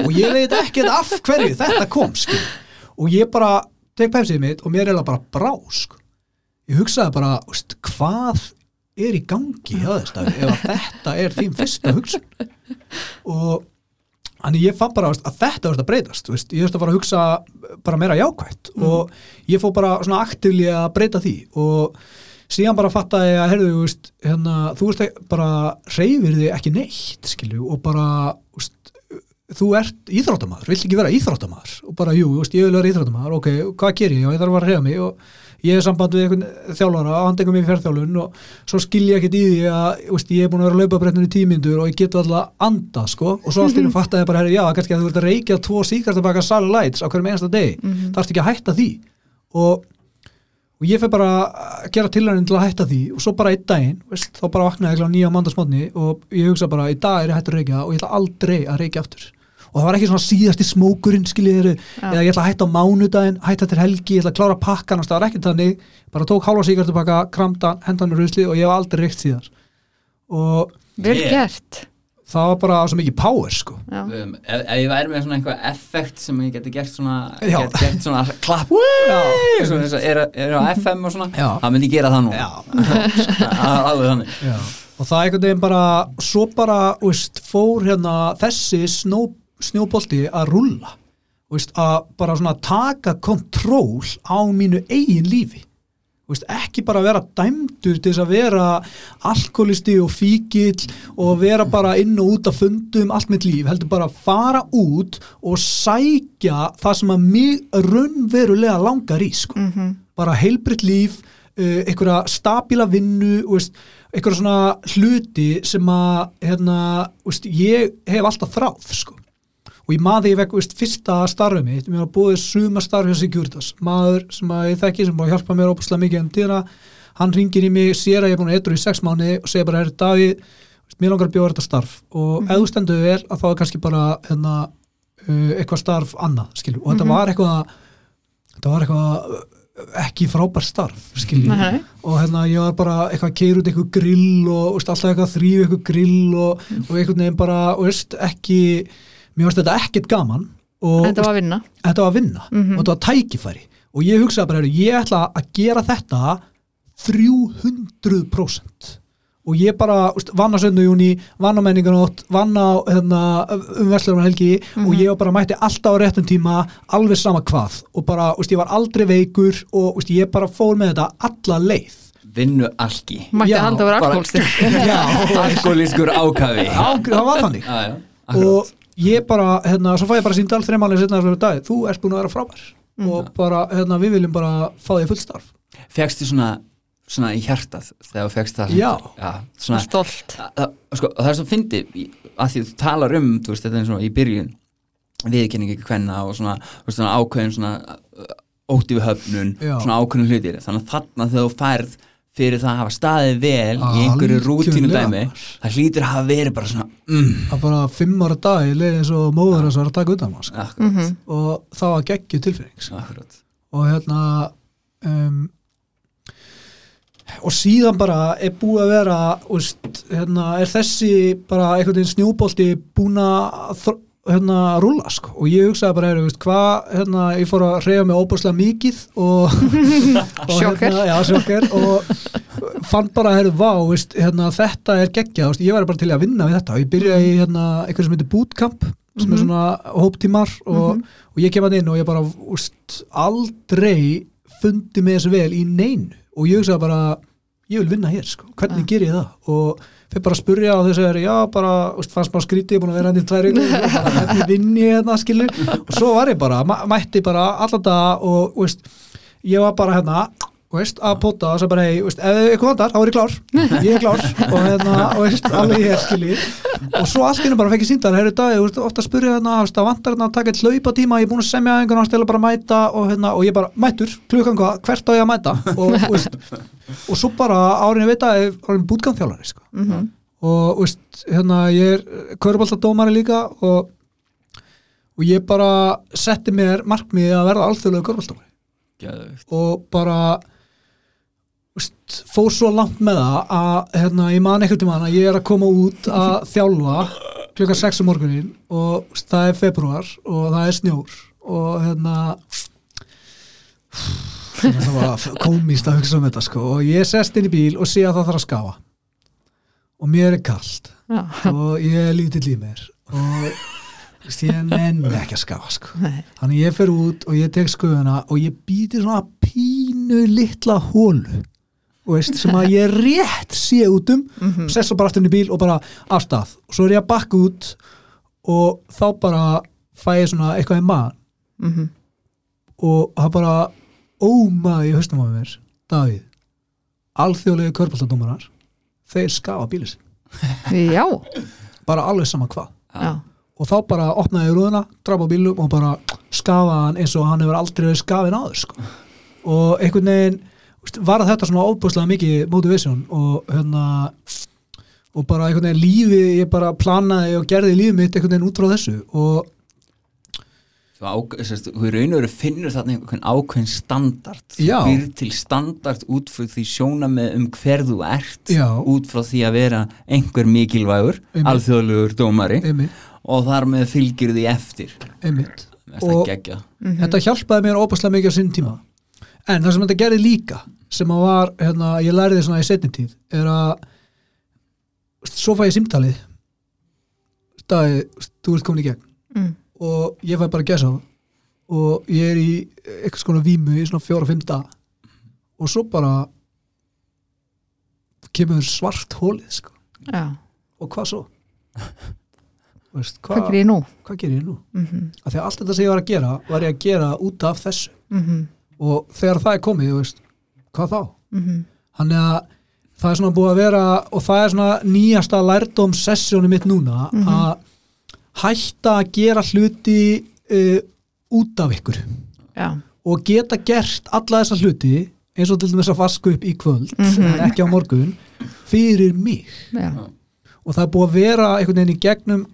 og ég veit ekkert af hverju þetta kom skil. og ég bara tek Pepsið mitt og mér er það bara brá sko. ég hugsaði bara veist, hvað er í gangi hjá þess að ef að þetta er þín fyrsta hugsun og Þannig ég fann bara að þetta verður að breytast veist. ég þurfti að fara að hugsa bara meira jákvætt og ég fór bara svona aktífli að breyta því og síðan bara fattaði ég að heyrðu, veist, hérna, þú veist ekki- bara reyfir þig ekki neitt skilju og bara veist, þú ert íþróttamaður, vilt ekki vera íþróttamaður og bara jú, veist, ég vil vera íþróttamaður ok, hvað ger ég? Já, ég þarf að fara að reyfa mig og ég er samband við einhvern þjálfara og hann tekur mig í fjárþjálun og svo skil ég ekkert í því að veist, ég er búin að vera að laupa brettinu í tímyndur og ég get alltaf anda sko. Og svo allt í einu fattaði ég bara, herri, já, kannski að þú ert að reykja tvo síkast að baka sali lights á hverjum einasta degi. Mhm. þarfst ekki að hætta því? Og, og ég fer bara að gera tilhærin til að hætta því. Og svo bara einn daginn, veist, þá bara vaknaði ég nýja mandasmotni og ég hugsa bara, í dag er ég hættur að reykja og ég ætla aldrei að reykja aftur og það var ekki svona síðasti smókurinn skiljiði Já. eða ég ætla að hætta á mánudaginn, hætta til helgi ég ætla að klára pakkan, það var ekki þannig. Bara tók hálfa síkartupakka, kramdan, hendan með rusli og ég hef aldrei reykt síðar. Og vel gert. Það var bara svo mikið power sko. Um, ef, ef ég væri með svona eitthvað effekt sem ég geti gert svona Já. geti gert svona klapp. Er, er á FM og svona Já. það myndi ég gera það nú alveg þannig. Já. og það einhvern veginn bara svo bara, veist, fór hérna þessi snó, snjóbolti að rulla veist, að bara svona taka kontról á mínu eigin lífi. Veist, ekki bara vera dæmdur til þess að vera alkoholisti og fíkil og vera bara inn og út að fundum allt mitt líf, heldur bara að fara út og sækja það sem að mig raunverulega langar í sko. Mhm, bara heilbritt líf uh, einhverja stabíla vinnu veist, einhverja svona hluti sem að hérna, veist, ég hef alltaf þráð sko. Og ég maður ég vekk veist, fyrsta starfið mitt, mér var búið suma starfið hjá Sigurdas, maður sem að ég þekki sem búið að hjálpa mér óbúslega mikið en tíðna hann ringir í mig, sér að ég er búin að eitthvað í sex mánu og segir bara, herri Davíð veist, mér langar að bjóða þetta starf. Og ef þú stendur vel að þá er kannski bara hérna, uh, eitthvað starf annað, skilju, og þetta Mhm. var eitthvað þetta var eitthvað uh, ekki frábær starf skilji Nei. og hérna ég var bara eitthvað að keira út eitthvað grill og veist, alltaf eitthvað að þrýfa eitthvað grill og, og einhvern veginn bara veist, ekki, mér varst þetta ekkert gaman og þetta var að vinna. Þetta var að vinna. Mhm. og þetta var tækifæri. Og ég hugsaði bara, ég ætla að gera þetta 300% og ég bara vann á söndu júni, vann á menninganótt vann á hérna, um Vestlurum helgi. Og ég var bara mætti alltaf á réttum tíma alveg sama hvað. Og bara, veist, ég var aldrei veikur og veist, ég bara fór með þetta alla leið. Vinnu alki. Mætti að vera já, alkoholískur ákafi. Það var þannig. Já, já, akkurat. og ég bara, hérna, svo fæ ég bara síndal þreymálið setna þessari dag, þú ert búin að vera frábær. Og bara, hérna, við viljum bara fá þig fullstarf fegstu svona, svona í hjartað þegar þú fegst það? Já. já svona, Stolt. Sko, og það er svo fyndi að því þú talar um þú veist, þetta er svona í byrjun viðkenning ekki hvenna og svona, þú veist, svona ákveðin svona ótti við höfnun Já. svona ákveðin hlutir. Þannig að þarna þegar þú færð fyrir það að hafa staðið vel í einhverju rútínu dæmi það hlýtur að hafa verið bara svona mm, að bara fimm ára dag leið eins og móður þess að taka utan á sko. akkurat, og það var geggju tilfinning sko. akkurat. Og hérna um, og síðan bara er búið að vera úst, hérna, er þessi bara einhvern veginn snjúbolti búin að hérna, rúlla sko. og ég hugsaði bara, veist, hvað hérna, ég fór að reyja mig óbúslega mikið og, og Sjokker. hérna, og fann bara, heyrðu, vá, veist, hérna, þetta er geggja, veist, ég væri bara til að vinna við þetta og ég byrjaði í hérna, eitthvað sem heitir bootcamp sem er svona hóptímar og, og ég kem að inn og ég bara úst, aldrei fundi með þessu vel í neinu og ég hugsaði bara ég vil vinna hér, sko. hvernig Ja. ger ég það og fyrir bara að spurja og þessu er já, bara, úst, fannst bara skrítið, ég er búin að vera hann í tvær vikur, og bara, hvernig vinn ég hérna skilur, og svo var ég bara mæ- mætti bara allan dag og úst, ég var bara hérna veist, að pota og svo bara, hey, veist, ef eitthvað vandar, þá er ég klár, ég er klár og hérna, og veist, alveg ég er skilji og svo allt innu bara fekk ég síndar herru dag, ég veist, ofta að spyrja hérna, veist, að vantar hérna að taka eitt hlaupa tíma, ég er búin að semja einhvern veginn stela bara að mæta og hérna, og ég bara, mættur, klukkan hvað, hvert á ég að mæta og, veist, og svo bara árinni ég er árinni bútgangþjálari sko. Mhm. og veist, hérna, ég er körbáltadómari líka og og ég bara setti mér markmiði að verða alþjóðlega körbáltadómari Geðveikt. og bara fór svo langt með það að hérna, ég man ekkert um hana ég er að koma út að þjálfa klukkan 6 um morgunin og veist, það er februar og það er snjór og hérna það var komist að hugsa um þetta sko. og ég sest inn í bíl og sé að það þarf að skafa og mér er kallt og ég er lítill í mér og veist, ég nenni ekki að skafa sko. Nei. Þannig ég fer út og ég tek sköðuna og ég býti svona pínu litla hólu veist, sem að ég rétt sé út um Mhm. og sess svo bara aftur inn í bíl og bara af stað. Og svo er ég að bakka út og þá bara fæ ég svona eitthvað í maður Mhm. og það bara ómaði í haustum á mér Davíð, alþjóðlegu körbáltadómarar þeir skafa bílið sinn. Já, bara alveg sama hvað. Já, og þá bara opnaði ég rúðuna, draf á bílum og bara skafa hann eins og hann hefur aldrei verið skafin áður sko. og einhvern veginn var þetta svona óbúslega mikið motivation og hérna og bara einhvern veginn lífi ég bara planaði og gerði lífið mitt einhvern veginn út frá þessu og Þú, raun og veru finnur þarna einhvern ákveðin standard þú býr til standard út frá því sjóna með um hver þú ert Já. út frá því að vera einhver mikilvægur, Einmitt. alþjóðlegur dómari einmitt, og þar með fylgir því eftir. Og- geggja þetta hjálpaði mér óbúslega mikið á sinn tíma. En það sem þetta gerði líka sem að var, hérna, ég lærði svona í setni tíð er að svo fæ ég símtalið staði, þú ert komin í gegn mm. og ég fæ bara að gesa og ég er í eitthvað skona vímu í svona fjóra-fimm dag og svo bara kemur svart hólið sko. já. og hvað svo? Veist, Hvað hvað, gerir ég nú? hvað gerir ég nú? Mm því að allt þetta sem ég var að gera var ég að gera út af þessu -hmm. og þegar það er komið, veist, hvað þá? Mm Þannig að það er svona búið að vera og það er svona nýjasta lærdómssessjónu mitt núna Mhm. að hætta að gera hluti uh, út af ykkur Já, og geta gert alla þessa hluti eins og til dæmis að vaska upp í kvöld Mhm. en ekki á morgun fyrir mig já, og það er búið að vera einhvern veginn í gegnum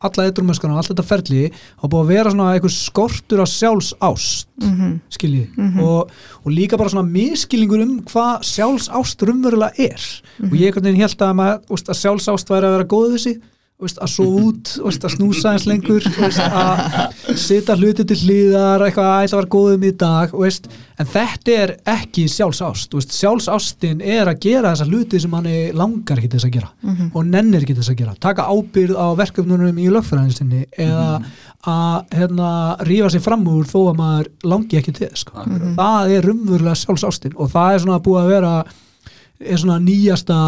alla eitthrumöskana og allt þetta ferli er búið að vera svona einhver skortur af sjálfsást mm skiljið Mhm. og, og líka bara svona miskilningur um hvað sjálfsást raunverulega er. Og ég einhvern veginn held að, að sjálfsást væri að vera góð við úst, að svo út, úst, að snúsa eins lengur úst, að setja hluti til hlýðar eitthvað að ætla að vera góðum í dag en þetta er ekki sjálfsást sjálfsástin er að gera þessa hluti sem hann langar ekki þess að gera Mhm. og nennir ekki þess að gera taka ábyrð á verkefnunum í lögfræðinsinni eða að hérna, rífa sig fram úr þó að maður langi ekki til þess sko. Akkurat. það er rumvurlega sjálfsástin og það er svona búið að vera er svona nýjasta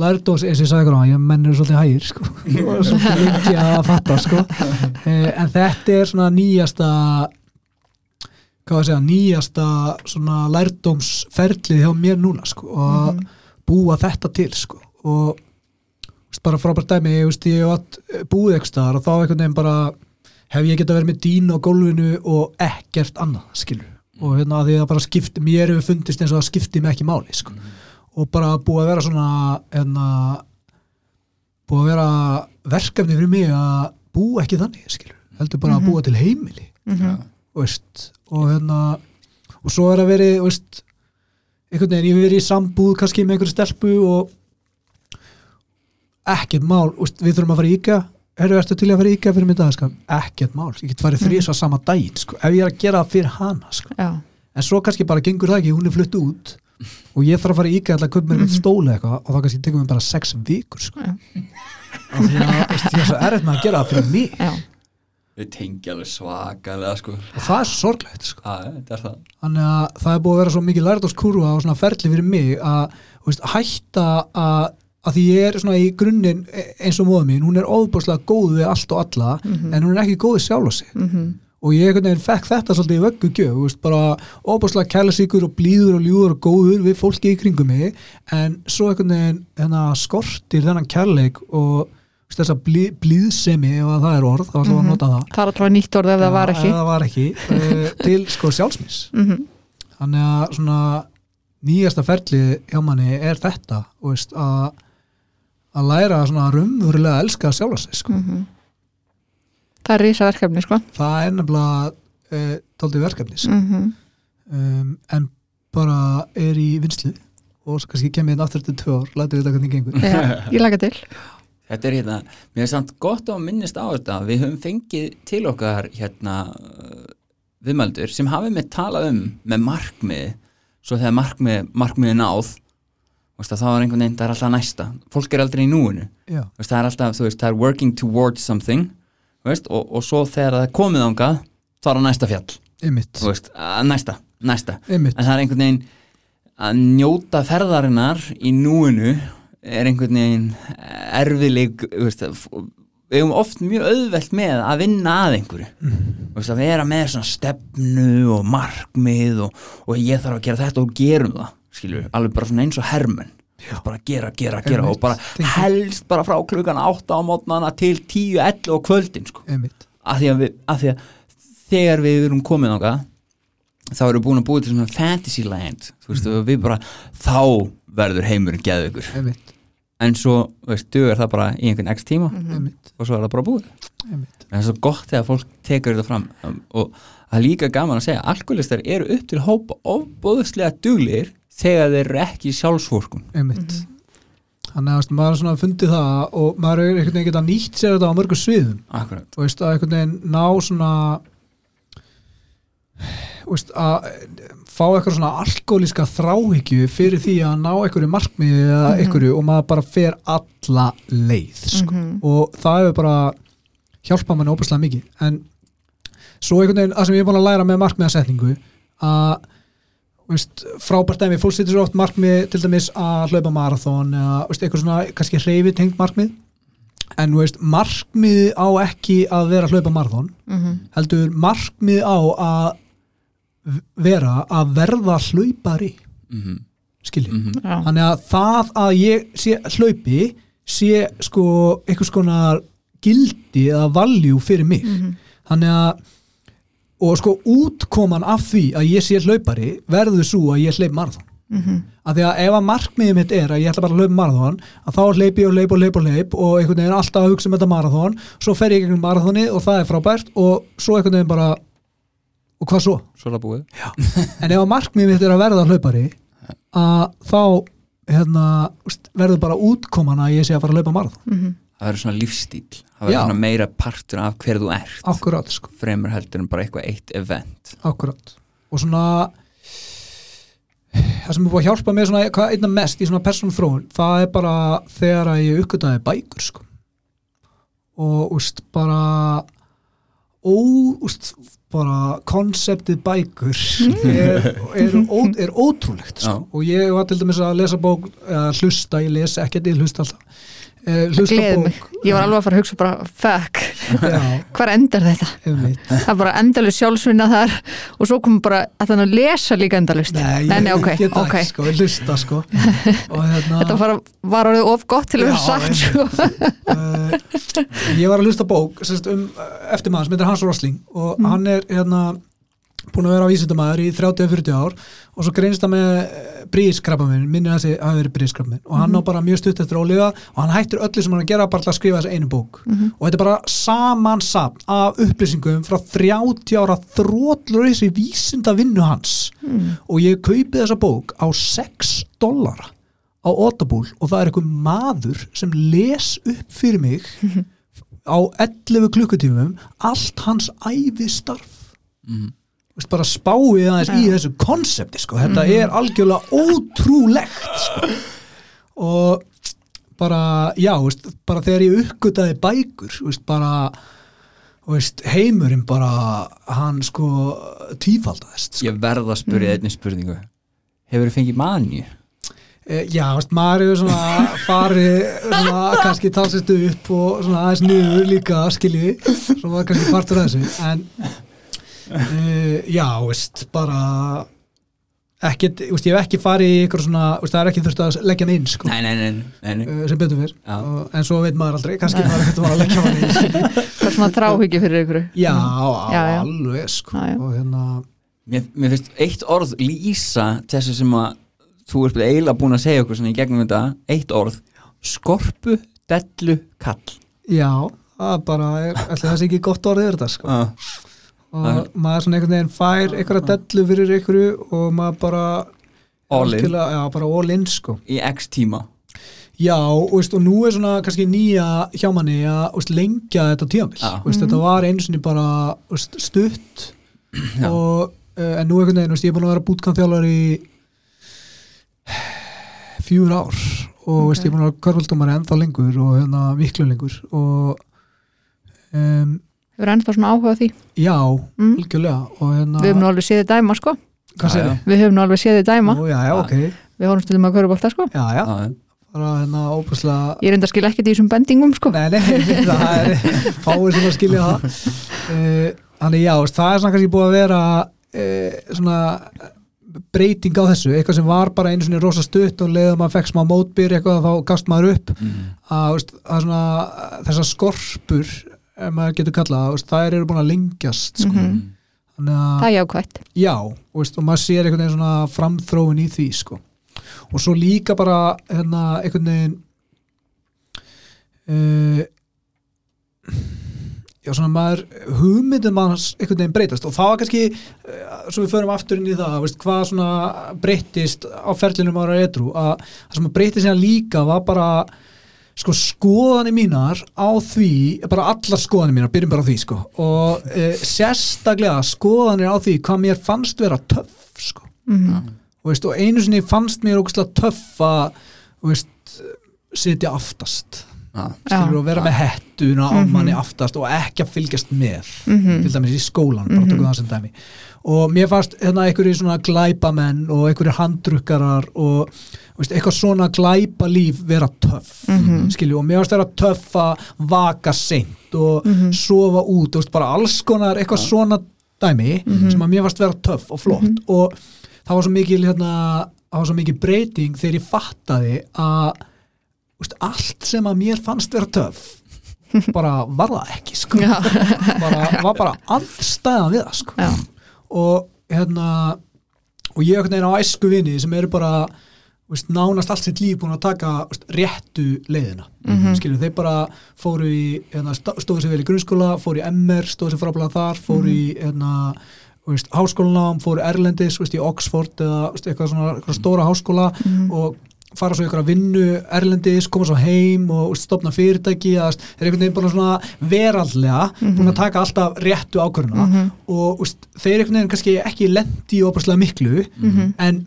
lærdós, eins og ég sagði ykkur á ég mennur svolítið hægir sko. Og svolítið lengi að fatta sko. Eh, en þetta er svona nýjasta hvað var að segja, nýjasta svona lærdómsferlið hjá mér núna sko og að búa þetta til sko. Og veist, bara frábært dæmi, ég veist ég hef átt búið ekki staðar og þá einhvern veginn bara hef ég geta verið með dínu á gólfinu og ekkert annað, skilur og hérna að því að bara skipti, mér hefur fundist eins og það skipti mig ekki máli, sko og bara búið að vera svona hérna búið að vera verkefni fyrir mig að búa ekki þannig, skilur. Heldur bara að búa til heimili. Já. veist, og hérna og svo er að veri veist, einhvern veginn, ég hef verið í sambúð kannski með einhverju stelpu og ekkert mál veist, við þurfum að fara í IKEA. Herru, ertu til að fara í IKEA fyrir dag, sko? Ekkert mál, ég get farið þrís á sama daginn, sko, ef ég er að gera það fyrir hana, sko. En svo kannski bara gengur það ekki, hún er flutt út og ég þarf að fara í IKEA alltaf að köpa mér eitthvað stóla eitthvað og þá kannski tekum við bara sex vikur, sko. Af því að, ég er svo erfitt með að gera það fyrir mig. Já, Við tengja alveg svakalega sko. Og það er sorglegt, sko. Er það. Þannig að það er búið að vera svo mikið lærdóskurva og svona ferli fyrir mig að þú veist, hætta að, að því ég er svona í grunninn e- eins og móða mín, hún er óbúslega góð við allt og alla, en hún er ekki góð sjálf á sig. Mhm, og ég einhvern veginn fekk þetta svolítið í vöggu gjöf, bara óbúslega kærleysíkur og blíður og ljúður og góður við fólki í kringum mig, en svo einhvern veginn hérna, skortir þennan kærleik og veist, þessa blí, blíðsemi ef að það er orð, þá ætlum við að nota það. Það er alltaf nýtt orð ef það var ekki. það var ekki. Uh, til sko sjálfsmís Mhm, þannig að svona nýjasta ferlið hjá manni er þetta veist, að að læra svona raunverulega að elska sjálfa sig sko. mhm. Það er rísa verkefni, sko. Það er nefnilega uh, tóldi verkefni sko. Mhm, um, en bara er í vinslu og svo kannski kemur hérna aftur til tvö ár lætur við þetta hvernig gengur. Já, ég laga til. Þetta er hérna, mér er samt gott að minnist á þetta við höfum fengið til okkar hérna viðmældur sem hafi með talað um með markmið svo þegar markmið, markmið er náð þá er einhvern veginn, það er alltaf næsta. Fólk er aldrei í núinu. Það er alltaf, þú veist, það er working towards something veist, og, og svo þegar það er komið ángað, þá er það næsta fjall. Veist, næsta, næsta. Ymmit en það er einhvern veginn að njóta ferðarinnar í núinu er einhvern veginn erfiðleik þú veist, við hefum oft mjög auðvelt með að vinna að einhverju. Þú veist, að vera með svona stefnu og markmið og, og ég þarf að gera þetta og gerum það skilur, alveg bara svona eins og veist, bara gera, gera, gera Einmitt. og bara helst bara frá klukkan 8 á mótnana til 10, 11 og kvöldin sko. Að því að, við, að því að þegar við erum komið ángað þá erum við búin að búið til svona fantasy land þú veist, Mhm. og við bara þá verður heimurinn geðveikur. Ymmit, en svo, veist, dugar það bara í einhvern x tíma ymmit, og svo er það bara búið. En það er svo gott þegar fólk tekur þetta fram um, og það er líka gaman að segja alkoholistar eru upp til hópa ofbóðslega duglir þegar þeir eru ekki í sjálfsvorkun. Einmitt. Þannig að maður er svona fundið það og maður er einhvern veginn geta nýtt sér þetta á mörgum sviðum. Akkurat, þú veist að einhvern veginn ná svona þú veist að fá eitthvað svona alkoholíska þráhyggju fyrir því að ná einhverju markmiði eða einhverju og maður bara fer alla leið sko. Mhm. og það hefur bara hjálpað manni óbærslega mikið. En svo einhvern veginn, það sem ég er búin að læra með markmiðasetningu að veist, frábært dæmi, fólk setur svo oft markmið til dæmis að hlaupa marathon eða þú veist, eitthvað svona, kannski hreyfi tengt markmið. En þú veist, markmið á ekki að vera að hlaupa marathon. Mhm, heldur markmið á að vera að verða hlaupari. Mm -hmm. Já, þannig að það að ég sé hlaupi sé sko einhvers konar gildi eða valjú fyrir mig. Mhm. þannig að og sko útkoman af því að ég sé hlaupari verður svo að ég hleyp marathon. Mhm, af því að ef að markmiðið mitt er að ég ætla bara að hlaupa marathon að þá hleyp ég og hleyp og hleyp og hleyp og einhvern veginn alltaf að hugsa um þetta marathon svo fer ég gegnum marathoni og það er frábært og svo einhvern veginn bara og hvað svo? svo er það búið En ef að markmiðið mitt er að verða hlaupari að þá hérna, verður bara útkoman að ég sé að fara að hlaupa marathon. Mhm. Það verður svona lífstíl það verður svona meira partur af hver þú ert. Akkurat sko, fremur heldur en bara eitthvað eitt event. Akkurat. Og svona það sem er búið að hjálpa mér svona hvað einna mest í svona persónum þróun það er bara þegar að ég uppgötaði bækur sko. Og úst bara ó, úst, bara konseptið bækur er, er, ó, er ótrúlegt sko. Og ég var til dæmis að lesa bók eða hlusta, ég les ekkert, ég hlusta alltaf eh, ég var alveg að fara að hugsa bara fuck, hvar endar þetta? Það er bara endalust sjálfsvinna þar og svo kom bara að þannig að lesa líka endalust Nei, nei, nei, ég ok, get það ok. ekki, sko, ég hlusta sko. Hérna Þetta var, var orðið of gott til að vera sagt sko. uh, ég var að hlusta bók sérst, um eftir maður sem heitir Hans Rosling og Mm. hann er hérna búin að vera vísindamæður í 30-40 ár og svo greinst það með brískrabaminn, minni að þessi hafi verið brískrabaminn og Mhm. hann á bara mjög stutt eftir óliða og hann hættir öllu sem hann er að gera bara til að skrifa þessi einu bók Mhm. og þetta er bara samansapn af upplýsingum frá 30 ára þrótlur þessi vísinda vinnu hans Mm. og ég kaupi þessa bók á 6 dollara á Audible og það er einhver maður sem les upp fyrir mig á 11 klukkutífum allt hans æfi starf Mhm. Bara spáið aðeins í Já. þessu konsepti sko. þetta er algjörlega ótrúlegt sko. og bara, já, veist, bara þegar ég uppgötaði bækur veist, bara veist, heimurinn bara hann sko tífaldaðist sko. Ég verð að spyrja einni spurningu Hefur þið fengið manju? Eh, Já, veist, maður hefur svona farið svona kannski talsist upp og svona aðeins niður líka skilji, svo var kannski partur af þessu en uh, já, veist, bara ekkert, veist, ég hef ekki farið í ykkur svona, veist, það er ekki þurft að leggja hann inn sko, Nei, nei, nei, nei, nei. uh, sem betur fyrr og, en svo veit maður aldrei, kannski maður ekkert var að leggja hann inn. Það er svona tráhyggju fyrir ykkur. Já, Já, já. alveg sko. Já, já. og hérna Mér, mér finnst eitt orð lýsa þessu sem að þú ert eiginlega búin að segja okkur svona í gegnum þetta eitt orð, skorpu, dellu, kall. Já, það er bara, er, það sé ekki gott orðið þetta sko og maður svona einhvern veginn fær einhverja dellu fyrir einhverju og maður bara All in. algjörlega- já, bara all in sko. Í x tíma. Já, og, veist, og nú er svona kannski nýja hjá manni að veist, lengja þetta tímabil. Já. veist, þetta var einu sinni bara veist, stutt. Já. og uh, en nú einhvern veginn, veist, ég er búin að vera bútkamp þjálfar í fjúr ár. Og veist, ég er búin að vera körfaldómari ennþá lengur og hérna viklu lengur. Og um, Hefur ennþá svona áhuga á því? Já, Mm. algjörlega og hérna, Við höfum nú alveg séð þið dæma sko. Hvað já. Við höfum nú alveg séð þið dæma. Ó, já, já, ok. Við horfum stundum að körubólta sko. Já, já, Já, bara hérna óbúslega Ég er enda að skilja ekkert í þessum bendingum sko. Nei, nei, það er fáið sem að skilja það. Uh, Þannig já, það er svona kannski búið að vera uh, svona breyting á þessu, eitthvað sem var bara einu svona rosa stutt og leiðum að fekk smá mótbyr eitthvað þá gafst maður upp. Mm. að, að svona, þessar skorpur maður getur kallað, þær eru búin að lengjast sko. Mhm. þannig að Það er jákvætt já, og, veist, og maður sér einhvern veginn svona framþróun í því sko. og svo líka bara hérna, einhvern veginn uh, já svona maður hugmyndum manns einhvern veginn breytast og það var kannski uh, svo við förum aftur inn í það veist, hvað svona breytist á ferlinum ára etru að það sem breytist hérna líka var bara sko skoðanir mínar á því bara allar skoðanir mínar, byrjum bara á því sko. Og e, sérstaklega skoðanir á því hvað mér fannst vera töff sko. Mm og, veist, og einu sinni fannst mér ógustlega töff að sitja aftast. Skilur og vera með hettuna á Mhm. manni aftast og ekki að fylgjast með -hmm. til dæmis í skólan, bara Mhm. tökum það sem dæmi og mér fannst hérna einhverju svona glæpamenn og einhverju handrukkarar og veist, eitthvað svona glæpa líf vera töff Mhm. skilju og mér fannst vera töff að vaka seint og Mhm. sofa út og veist, bara alls konar eitthvað svona dæmi Mhm. sem að mér fannst vera töff og flott Mhm. og það var svo mikil hérna, það var svo mikil breyting þegar ég fattaði að veist, allt sem að mér fannst vera töff bara var það ekki sko bara, var bara andstæðan við það sko. já, og hérna og ég einhvern veginn á æsku vini sem eru bara veist, nánast allt sitt líf búin að taka veist, réttu leiðina Mhm. skilju, þeir bara fóru í hérna, stó- stóðu sér vel í grunnskóla, fóru í MR stóðu sér frábælega þar, fóru í hérna, veist, háskólanám, fóru erlendis veist, í Oxford eða veist, eitthvað svona eitthvað stóra háskóla Mhm. og fara svo ykkur að vinnu erlendis, koma svo heim og stopna fyrirtæki veist, er einhvern veginn bara svona veraldlega búin að taka alltaf réttu ákvöruna Mhm. og veist, þeir einhvern veginn kannski ekki lendi í opaslega miklu Mhm. en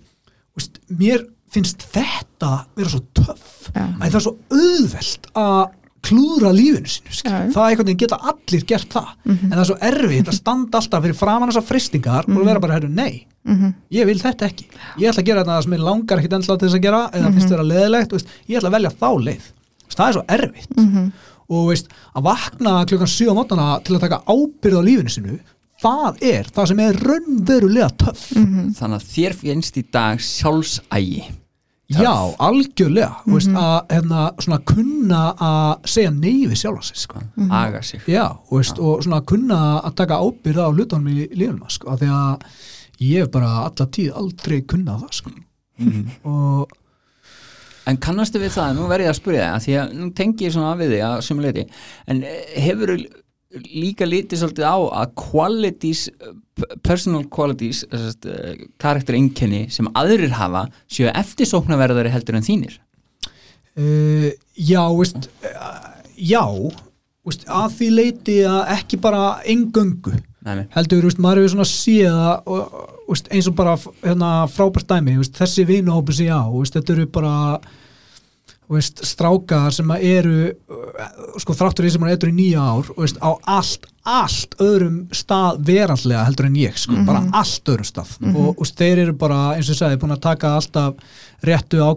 veist, mér finnst þetta vera svo töff já, að það er svo auðvelt að klúðra lífinu já. það er einhvern veginn geta allir gert það. En það er svo erfitt að standa alltaf fyrir framan þessar fristingar og vera bara, herru, nei Mhm. ég vil þetta ekki, ég ætla að gera þetta sem ég langar ekkit endla til þess að gera eða finnst vera leðilegt, veist, ég ætla að velja þá leið. Það er svo erfitt. Mhm. og veist, að vakna klukkan 7 á mótana til að taka ábyrð á lífinu sinu það er það sem er raunverulega töff. Mhm. þannig að þér finnst í dag sjálfsægi já, algjörlega veist, að hérna, svona kunna að segja nei við sjálfa sig sko. aga sig. Já, veist, og svona kunna að taka ábyrð á hlutunum í lífinu sko, af því að ég hef bara alla tíð aldrei kunnað það sko. og En kannastu við það, nú verð ég að spyrja það því að nú tengi ég svona við þig að sem leiti en hefur líka litið svolítið á að qualities personal qualities uh, karaktereinkenni sem aðrir hafa séu eftirsóknarverðari heldur en þínir. Uh, já, veist, uh, já veist, að því leiti að ekki bara engöngu Nei, heldur, veist, maður hefur svona séð að og, veist, eins og bara hérna, frábært dæmi, veist, þessi vinuhópu sem ég á, þetta eru bara veist, strákar sem að eru uh, sko þráttur því sem hann eitthvað í nýja ár veist, á allt, allt öðrum stað verandlega heldur en ég sko, bara allt öðrum stað. Og veist, þeir eru bara, eins og ég sagði, búin að taka alltaf réttu á,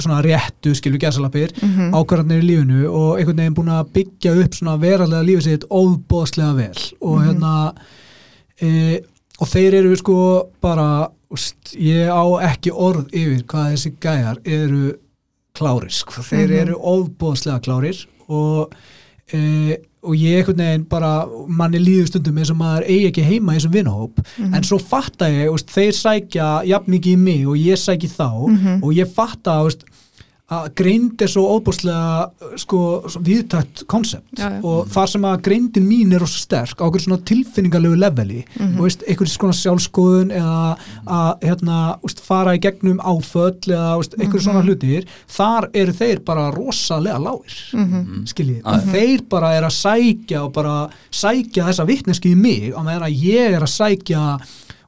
svona réttu skilur gæsalapir, mm ákvarðanir í lífinu og einhvern veginn búin að byggja upp svona verandlega lífið sitt óbóðslega vel. Og hérna e, og þeir eru sko bara úst, ég á ekki orð yfir hvað þessi gæjar eru klárir, sko. þeir eru ofbóðslega klárir og, e, og ég einhvern veginn bara manni líður stundum eins og maður eigi ekki heima í þessum vinahóp, en svo fatta ég úst, þeir sækja jafn mikið í mig og ég sæki þá og ég fatta úst, að greind er svo óbúslega sko, svo viðtætt konsept og það sem að greindin mín er rosa sterk á okkur svona tilfinningalegu leveli og veist, einhvern svona sjálfskoðun eða að hérna, veist, fara í gegnum áföll eða veist, einhver svona hlutir þar eru þeir bara rosalega lágir skiljið, Já, já. þeir bara er að sækja og bara sækja þessa vitneski í mig á meðan að ég er að sækja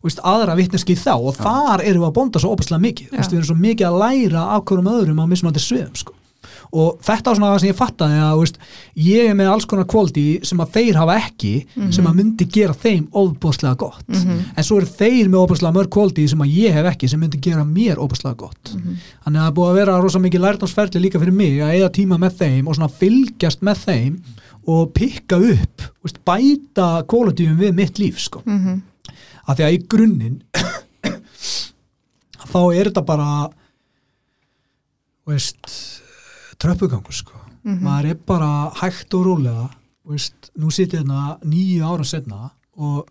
veist, aðra vitneski í þá og þar erum við að bonda svo opaslega mikið, veist, við erum svo mikið að læra af hverjum öðrum á mismandi sviðum sko. og þetta var svona það sem ég fattaði að veist, ég er með alls konar kvóldi sem að þeir hafa ekki sem að myndi gera þeim ofbúðslega gott. En svo eru þeir með ofbúðslega mörg kvóldi sem að ég hef ekki sem myndi gera mér ofbúðslega gott. Þannig að það er búið að vera rosa mikið lærtámsferli líka fyrir mig að eða tíma með þeim og svona fylgjast með þeim og pikka upp veist, bæta kvólitíum við mitt líf sko. Mhm. Að því að í grunninn þá er þetta bara veist tröppugangur sko maður er bara hægt og rólega veist, nú sitið hérna nýju ára setna og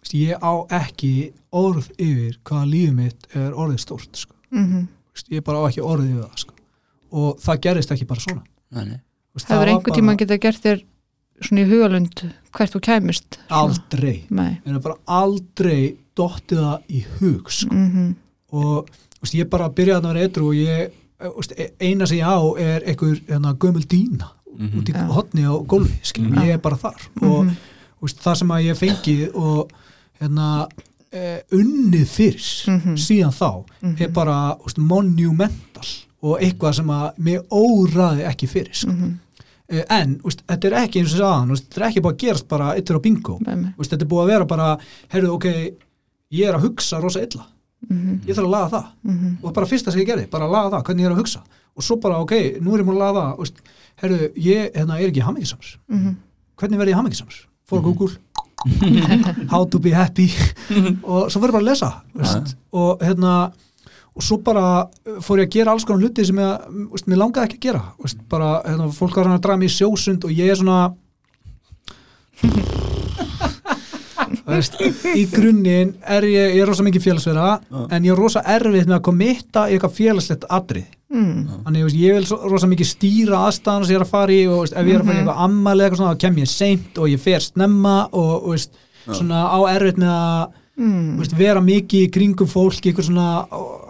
veist, ég á ekki orð yfir hvaða lífið mitt er orðið stórt sko. Mhm. veist, ég bara á ekki orðið yfir það sko. og það gerist ekki bara svona Nei, nei. veist, það Hefur var einhver bara- tíma getað gert þér svona í hugalund hvert þú kæmist? aldrei Nei. mér er bara aldrei dottið það í hug sko. Mm og veist, ég bara byrjaði að vera eitru og ég, veist, eina sem ég á er einhver hérna, gömul dýna Mhm. út í Já. hotni á gólfi skilur, Mhm. ég er bara þar og Mhm. veist, það sem að ég fengið og hérna, eh, unnið fyrir Mhm. síðan þá er bara veist, monumental og eitthvað sem að mér óraði ekki fyrir sko. Mhm. Eh, en veist, þetta er ekki eins og veist, þetta er ekki bara að gerast bara eittur á bingo. Veist, þetta er búið að vera bara heyrðu ok, ég er að hugsa rosa illa. Mhm. ég þarf að laga það. Mhm. og bara fyrsta sem ég gerði, bara að laga það, hvernig ég er að hugsa. Og svo bara, ok, nú er ég múin að laga það veist, heyrðu, ég hérna, er ekki hammingisamur Mhm. hvernig verð ég hammingisamur fór á Google. How to be happy. Og svo fyrir bara að lesa og hérna og svo bara uh, fór ég að gera alls konar hluti sem ég, veist, mér langaði ekki að gera veist, bara, hérna, fólk var hann að draga mig í sjósund og ég er svona veist, í grunninn er ég, ég er rosa mikið félagsverða en ég er rosa erfið með að komitta í eitthvað félagslegt atrið Mm. þannig veist, ég vil rosa mikið stýra aðstæðan sem ég er að fara í og veist, ef ég er að fara í eitthvað ammali eitthvað svona þá kem ég seint og ég fer snemma og veist, svona á erfitt með að Mm. veist, vera mikið í kringum fólk í eitthvað svona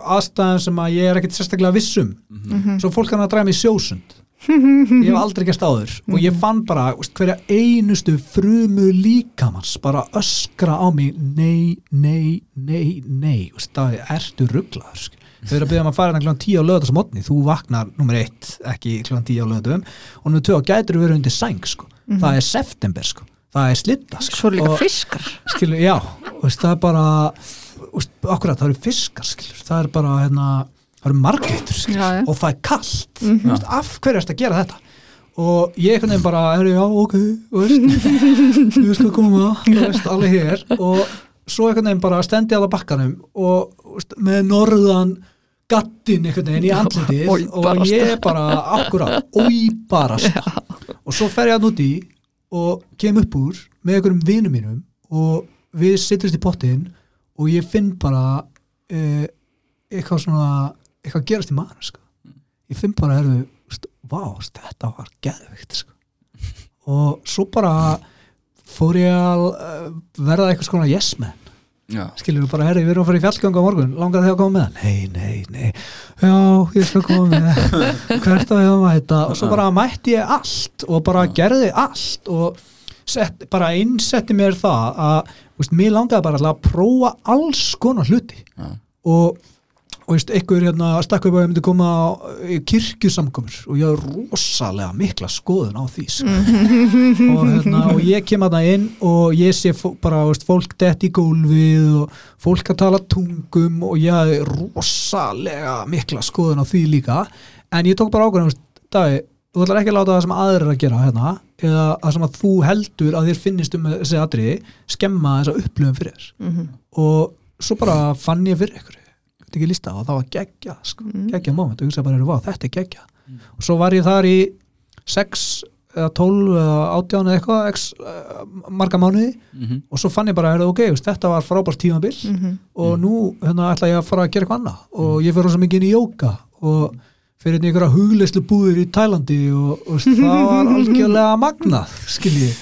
aðstæðan sem að ég er ekkert sérstaklega vissum Mhm. svo fólk hann að draga mig sjósund ég hef aldrei gert áður og ég fann bara veist, hverja einustu frumu líkamans bara öskra á mig nei, nei, nei, nei veist, það er ertu rugglaður þau eru að byrja um að fara hérna kl. 10 á lögðarsmotni þú vaknar nummer 1 ekki kl. 10 á lögðum og nummer 2 gætur verið undir sæng sko. það er september sko. Það er slitta sko. Svo líka Og- fiskar. skilur, já, veist, það er bara veist, akkurat, það eru fiskar skilur, það er bara, hérna það eru margætur, og það er kallt mm veist, af hverju ertu að gera þetta? Og ég einhvern veginn bara, herri, já, ok ég skal koma alveg hér. Og svo einhvern veginn bara stendi það bakkanum og með norðan gattin einhvern veginn í andlitið og ég bara, akkurat, oi barast og svo fer ég að núti og kem upp úr með einhverjum vinum mínum og við sittust í pottin og ég finn bara uh, eitthvað svona eitthvað að gerast í maður sko. ég finn bara, herru, vá, þetta var geðvikt sko. og svo bara fór ég að uh, verða eitthvað svona yes skilur bara, herri, við erum að fara í fjallganga á morgun. Langar þig að koma með? Nei, nei, nei. Já, ég skal koma með. Hvert á ég að mæta? Og svo bara mætti ég allt og bara gerði allt og sett, bara einsetti mér það að, veist, mér langaði bara að prófa alls konar hluti. Já, og og veist, einhver hérna stakk upp að ég myndi koma á í kirkjusamkomur og ég hafði rosalega mikla skoðun á því sko. og, hérna, og ég kem að það inn og ég sé bara veist, fólk dett í gólfið og fólk að tala tungum og ég hafði rosalega mikla skoðun á því líka en ég tók bara Davi, þú ætlar ekki að láta það sem eru að gera hérna, eða það sem að þú heldur að þér finnist um þessi atriði skemma þessa upplöfum fyrir þér Mhm. og svo bara fann ég fyrir ykkur þetta ekki lísta og það var geggja sko, Mm. geggja moment. Og ég hugsaði bara, "Heyrðu, vá, þetta er geggja. Og svo var ég þar í 6 eða 12 eða 18 eða eitthvað x, uh, marga mánuði. Mhm, og svo fann ég bara, heyrðu, ok, veist, þetta var frábært tímabil. Mhm. og nú hérna, ætla ég að fara að gera eitthvað annað. Og ég fyrir rosa mikið inn í jóka og fyrir einhverja hugleyslu búðir í Tælandi og, og veist, það var algjörlega magnað skiljið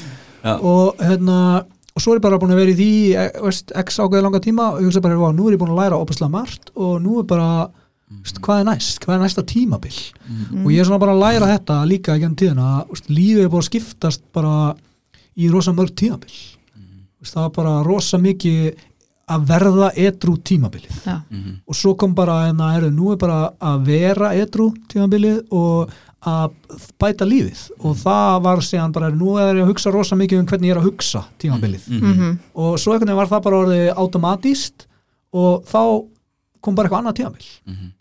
Já. og hérna og svo er ég bara búin að vera í því eh, veist, x ágæði langa tíma og ég hugsa bara, "Vá, nú er ég búin að læra opaslega margt og nú er bara, veist, hvað er næst? Hvað er næsta tímabil? Mhm, og ég er svona bara að læra þetta líka ekki enn tíðina veist, lífið er búin að skiptast bara í rosa mörg tímabil. Veist, það var bara rosa mikið að verða edru tímabilið. Já. mhm, og svo kom bara en að nú er bara að vera edru tímabilið og að bæta lífið og það var síðan bara nú er ég að hugsa rosa mikið um hvernig ég er að hugsa tímabilið mhm, Mhm. og svo veginn var það bara orðið automatíst og þá kom bara eitthvað annað tímabil mhm.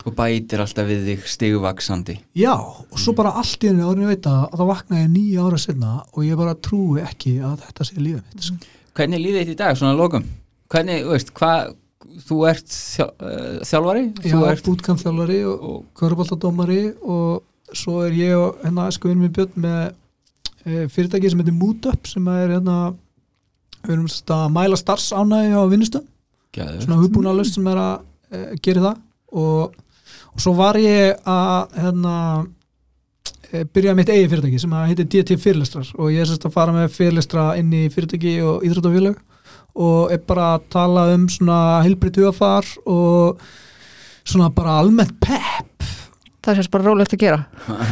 Og bætir alltaf við þig stigvaksandi já, og svo bara allt í henni árið ég veit að, að það vaknaði nýja ára sinna og ég bara trúi ekki að þetta sé lífið mitt sko. Hvernig er lífið þitt í dag, svona lokum? Hvernig, veist, hvað Þú ert uh, þjálfari já, Þú ert bútkampþjálfari og, og köruboltadómari og svo er ég og hérna skoðum við björn með e, fyrirtæki sem heitir Moodup sem er hérna við erum að mæla starfsánægi á vinnustöð Gæður. svona hugbúnalust sem er að e, gera það. Og, og svo var ég að hérna e, byrja mitt eigi fyrirtæki sem heitir DT fyrirlestrar. Og ég er sérst að fara með fyrirlestra inn í fyrirtæki og íþróttafélag og er bara að tala um svona heilbrið hugafar og svona bara almennt pepp Það sést bara rólegt að gera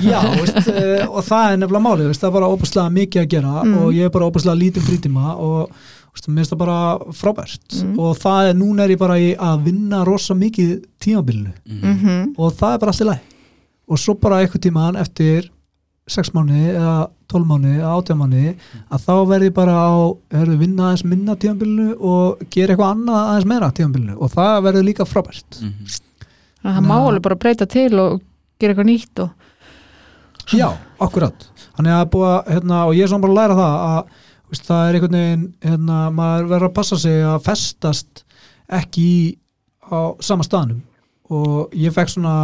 Já, veist, uh, og það er nefnilega málið, veist, það er bara óbúslega mikið að gera Mm. og ég er bara óbúslega lítið frítíma og veist, mér finnst það bara frábært Mm. og það er, núna er ég bara í að vinna rosa mikið tímabilinu Mhm. Mhm. og það er bara allt í læg og svo bara eitthvað tímaðan eftir 6 mánuði eða 12 mánuði eða 18 mánuði að þá verði bara á herðu, vinna aðeins minna tímabilinu og gera eitthvað annað aðeins meira tímabilinu og það verður líka frábært Mhm. Að það má alveg bara breyta til og gera eitthvað nýtt og Já, akkurat. Þannig að búa, hérna, og ég er svona bara að læra það að veist, það er einhvern veginn hérna, maður verður að passa sig að festast ekki í, á sama staðnum. Og ég fekk svona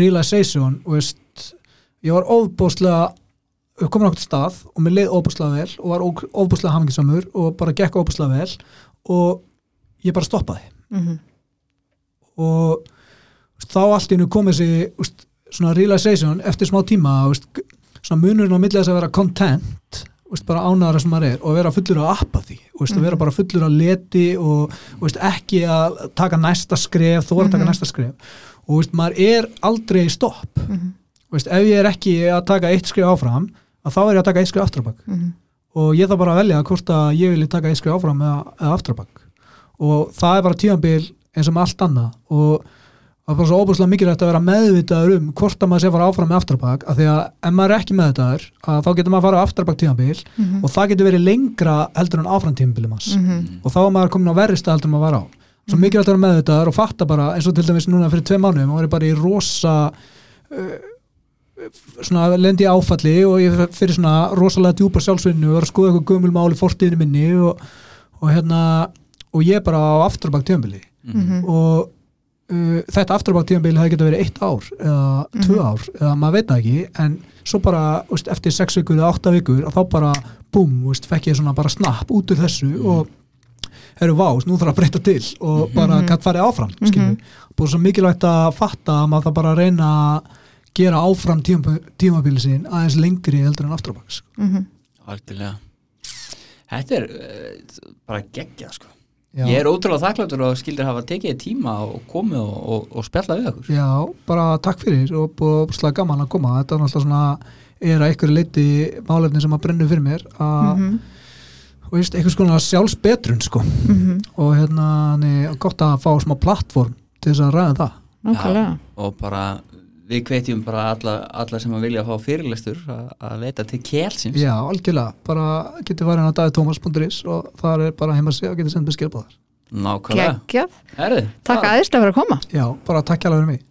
realization og veist, ég var ofbúslega komin á okkur stað og mér leið ofbúslega vel og var ofbúslega hamingisamur og bara gekk ofbúslega vel og ég bara stoppaði. Mhm. og veist, þá allt í hennu komið sér svona realization eftir smá tíma g- svona munurinn á milli þess að vera content veist, bara ánæðara sem maður er og vera fullur af apathy veist, að vera bara fullur af leti og veist, ekki að taka næsta skref þó að taka Mhm. næsta skref. Og maður er aldrei stopp. Veist, ef ég er ekki að taka eitt skref áfram að þá er ég að taka eitt skref afturabak Mhm. og ég þarf bara að velja hvort að ég vilja taka eitt skrif áfram eða, eða afturabak og það er bara tíðanbíl eins og með allt annað. Og það er bara svo óbúslega mikilvægt að vera meðvitaður um hvort að maður sé að fara áfram með afturbak af því að ef maður er ekki meðvitaður að þá getur maður að fara á afturbak tímabil Mhm. og það getur verið lengra heldur en áfram tímabilið manns Mhm. og þá er maður komin á verrista heldur en maður var á. Svo mikilvægt að vera meðvitaður og fatta bara eins og til dæmis núna fyrir tvei og var ég bara í rosa uh, lendi áfalli og ég fyrir svona rosalega djúpa sjálfsvinnu og var að skoða eitthvað gömul Mhm. uh, þetta afturbak tímabili hefði getað verið eitt ár eða tvö ár eða maður veit það ekki en svo bara veist, eftir sex vikur eða átta vikur og þá bara búm, veist, fekk ég svona bara snapp út úr þessu og herru vá, nú þarf að breyta til og bara Mhm. gætt farið áfram mm Mhm. búið svo mikilvægt að fatta að maður það bara reyna að gera áfram tíma, tímabili sín aðeins lengri heldur en afturbaks Mhm. Algjörlega Þetta er uh, bara geggjað sko Já. Ég er ótrúlega þakkláttur og skildir hafa tekið tíma og komið og, og, og spjallað við okkur Já, bara takk fyrir og búið gaman að koma þetta er náttúrulega svona er að einhverju leiti málefni sem að brennu fyrir mér að, Mhm. þú veist, einhvers konar sjálfsbetrun sko Mhm. og hérna, gott að fá smá plattform til þess að ræða það Nákvæmlega. og bara við hvetjum bara alla, alla sem að vilja fá fyrirlestur að, að leita til kjelsins Já, algjörlega, bara getur farin á dagitomas.is og það er bara heima sig og getur sendið skilbáðar Nákvæmlega. Takk það- aðeinslega fyrir að koma. Já, bara takk hjá fyrir mig